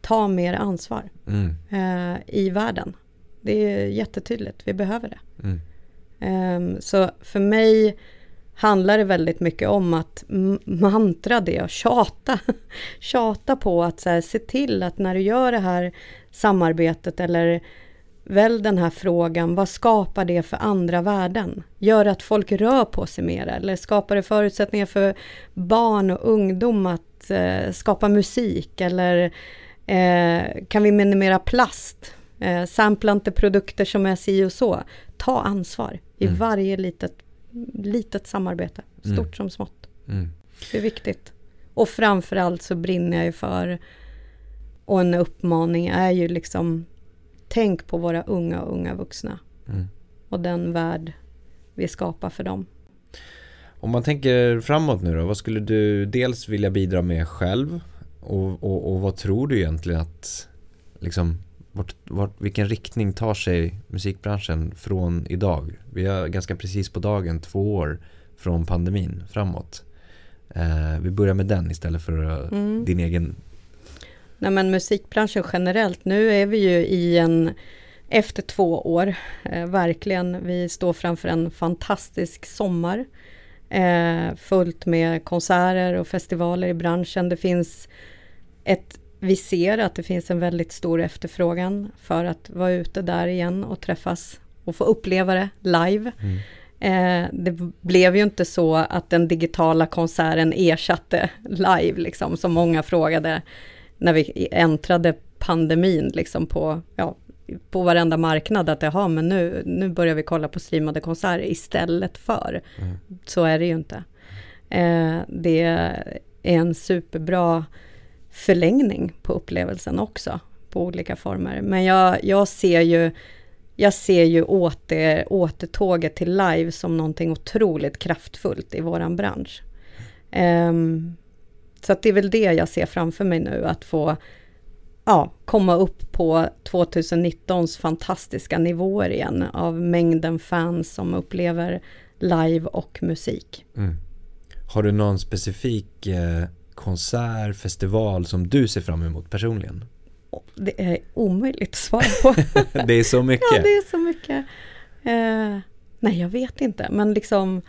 ta mer ansvar mm. eh, i världen. Det är jättetydligt, vi behöver det. Mm. Um, så för mig handlar det väldigt mycket om att mantra det och tjata. (laughs) tjata på att så här, se till att när du gör det här samarbetet eller Välj den här frågan, vad skapar det för andra värden? Gör att folk rör på sig mer eller skapar det förutsättningar för barn och ungdom att eh, skapa musik eller eh, kan vi minimera plast? Eh, sampla inte produkter som är si och så. Ta ansvar i mm. varje litet, litet samarbete, stort mm. som smått. Mm. Det är viktigt. Och framförallt så brinner jag ju för, och en uppmaning är ju liksom Tänk på våra unga och unga vuxna. Mm. Och den värld vi skapar för dem. Om man tänker framåt nu då, vad skulle du dels vilja bidra med själv? Och, och, och vad tror du egentligen att, liksom, vart, vart, vilken riktning tar sig musikbranschen från idag? Vi har ganska precis på dagen två år från pandemin framåt. Eh, vi börjar med den istället för mm. din egen Nej men musikbranschen generellt, nu är vi ju i en, efter två år, eh, verkligen, vi står framför en fantastisk sommar. Eh, fullt med konserter och festivaler i branschen. Det finns ett, vi ser att det finns en väldigt stor efterfrågan för att vara ute där igen och träffas och få uppleva det live. Mm. Eh, det blev ju inte så att den digitala konserten ersatte live, liksom, som många frågade när vi äntrade pandemin liksom på, ja, på varenda marknad att jaha, men nu, nu börjar vi kolla på streamade konserter istället för. Mm. Så är det ju inte. Eh, det är en superbra förlängning på upplevelsen också, på olika former. Men jag, jag ser ju jag ser ju åter, återtåget till live som någonting otroligt kraftfullt i våran bransch. Um, så det är väl det jag ser framför mig nu, att få ja, komma upp på 2019s fantastiska nivåer igen av mängden fans som upplever live och musik. Mm. Har du någon specifik eh, konsert, festival som du ser fram emot personligen? Det är omöjligt att svara på. (laughs) det är så mycket. Ja, det är så mycket. Eh, nej, jag vet inte, men liksom...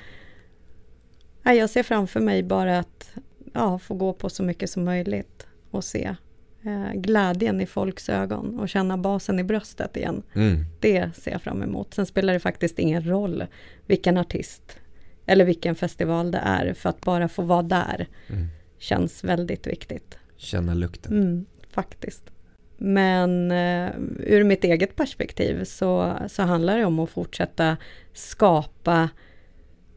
Nej, jag ser framför mig bara att ja, få gå på så mycket som möjligt och se eh, glädjen i folks ögon och känna basen i bröstet igen. Mm. Det ser jag fram emot. Sen spelar det faktiskt ingen roll vilken artist eller vilken festival det är, för att bara få vara där mm. känns väldigt viktigt. Känna lukten. Mm, faktiskt. Men eh, ur mitt eget perspektiv så, så handlar det om att fortsätta skapa,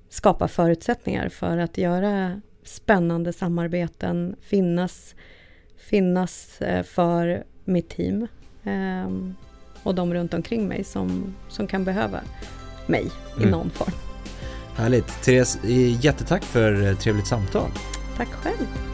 skapa förutsättningar för att göra spännande samarbeten finnas, finnas eh, för mitt team ehm, och de runt omkring mig som, som kan behöva mig mm. i någon form. Härligt. Therese, jättetack för eh, trevligt samtal. Tack själv.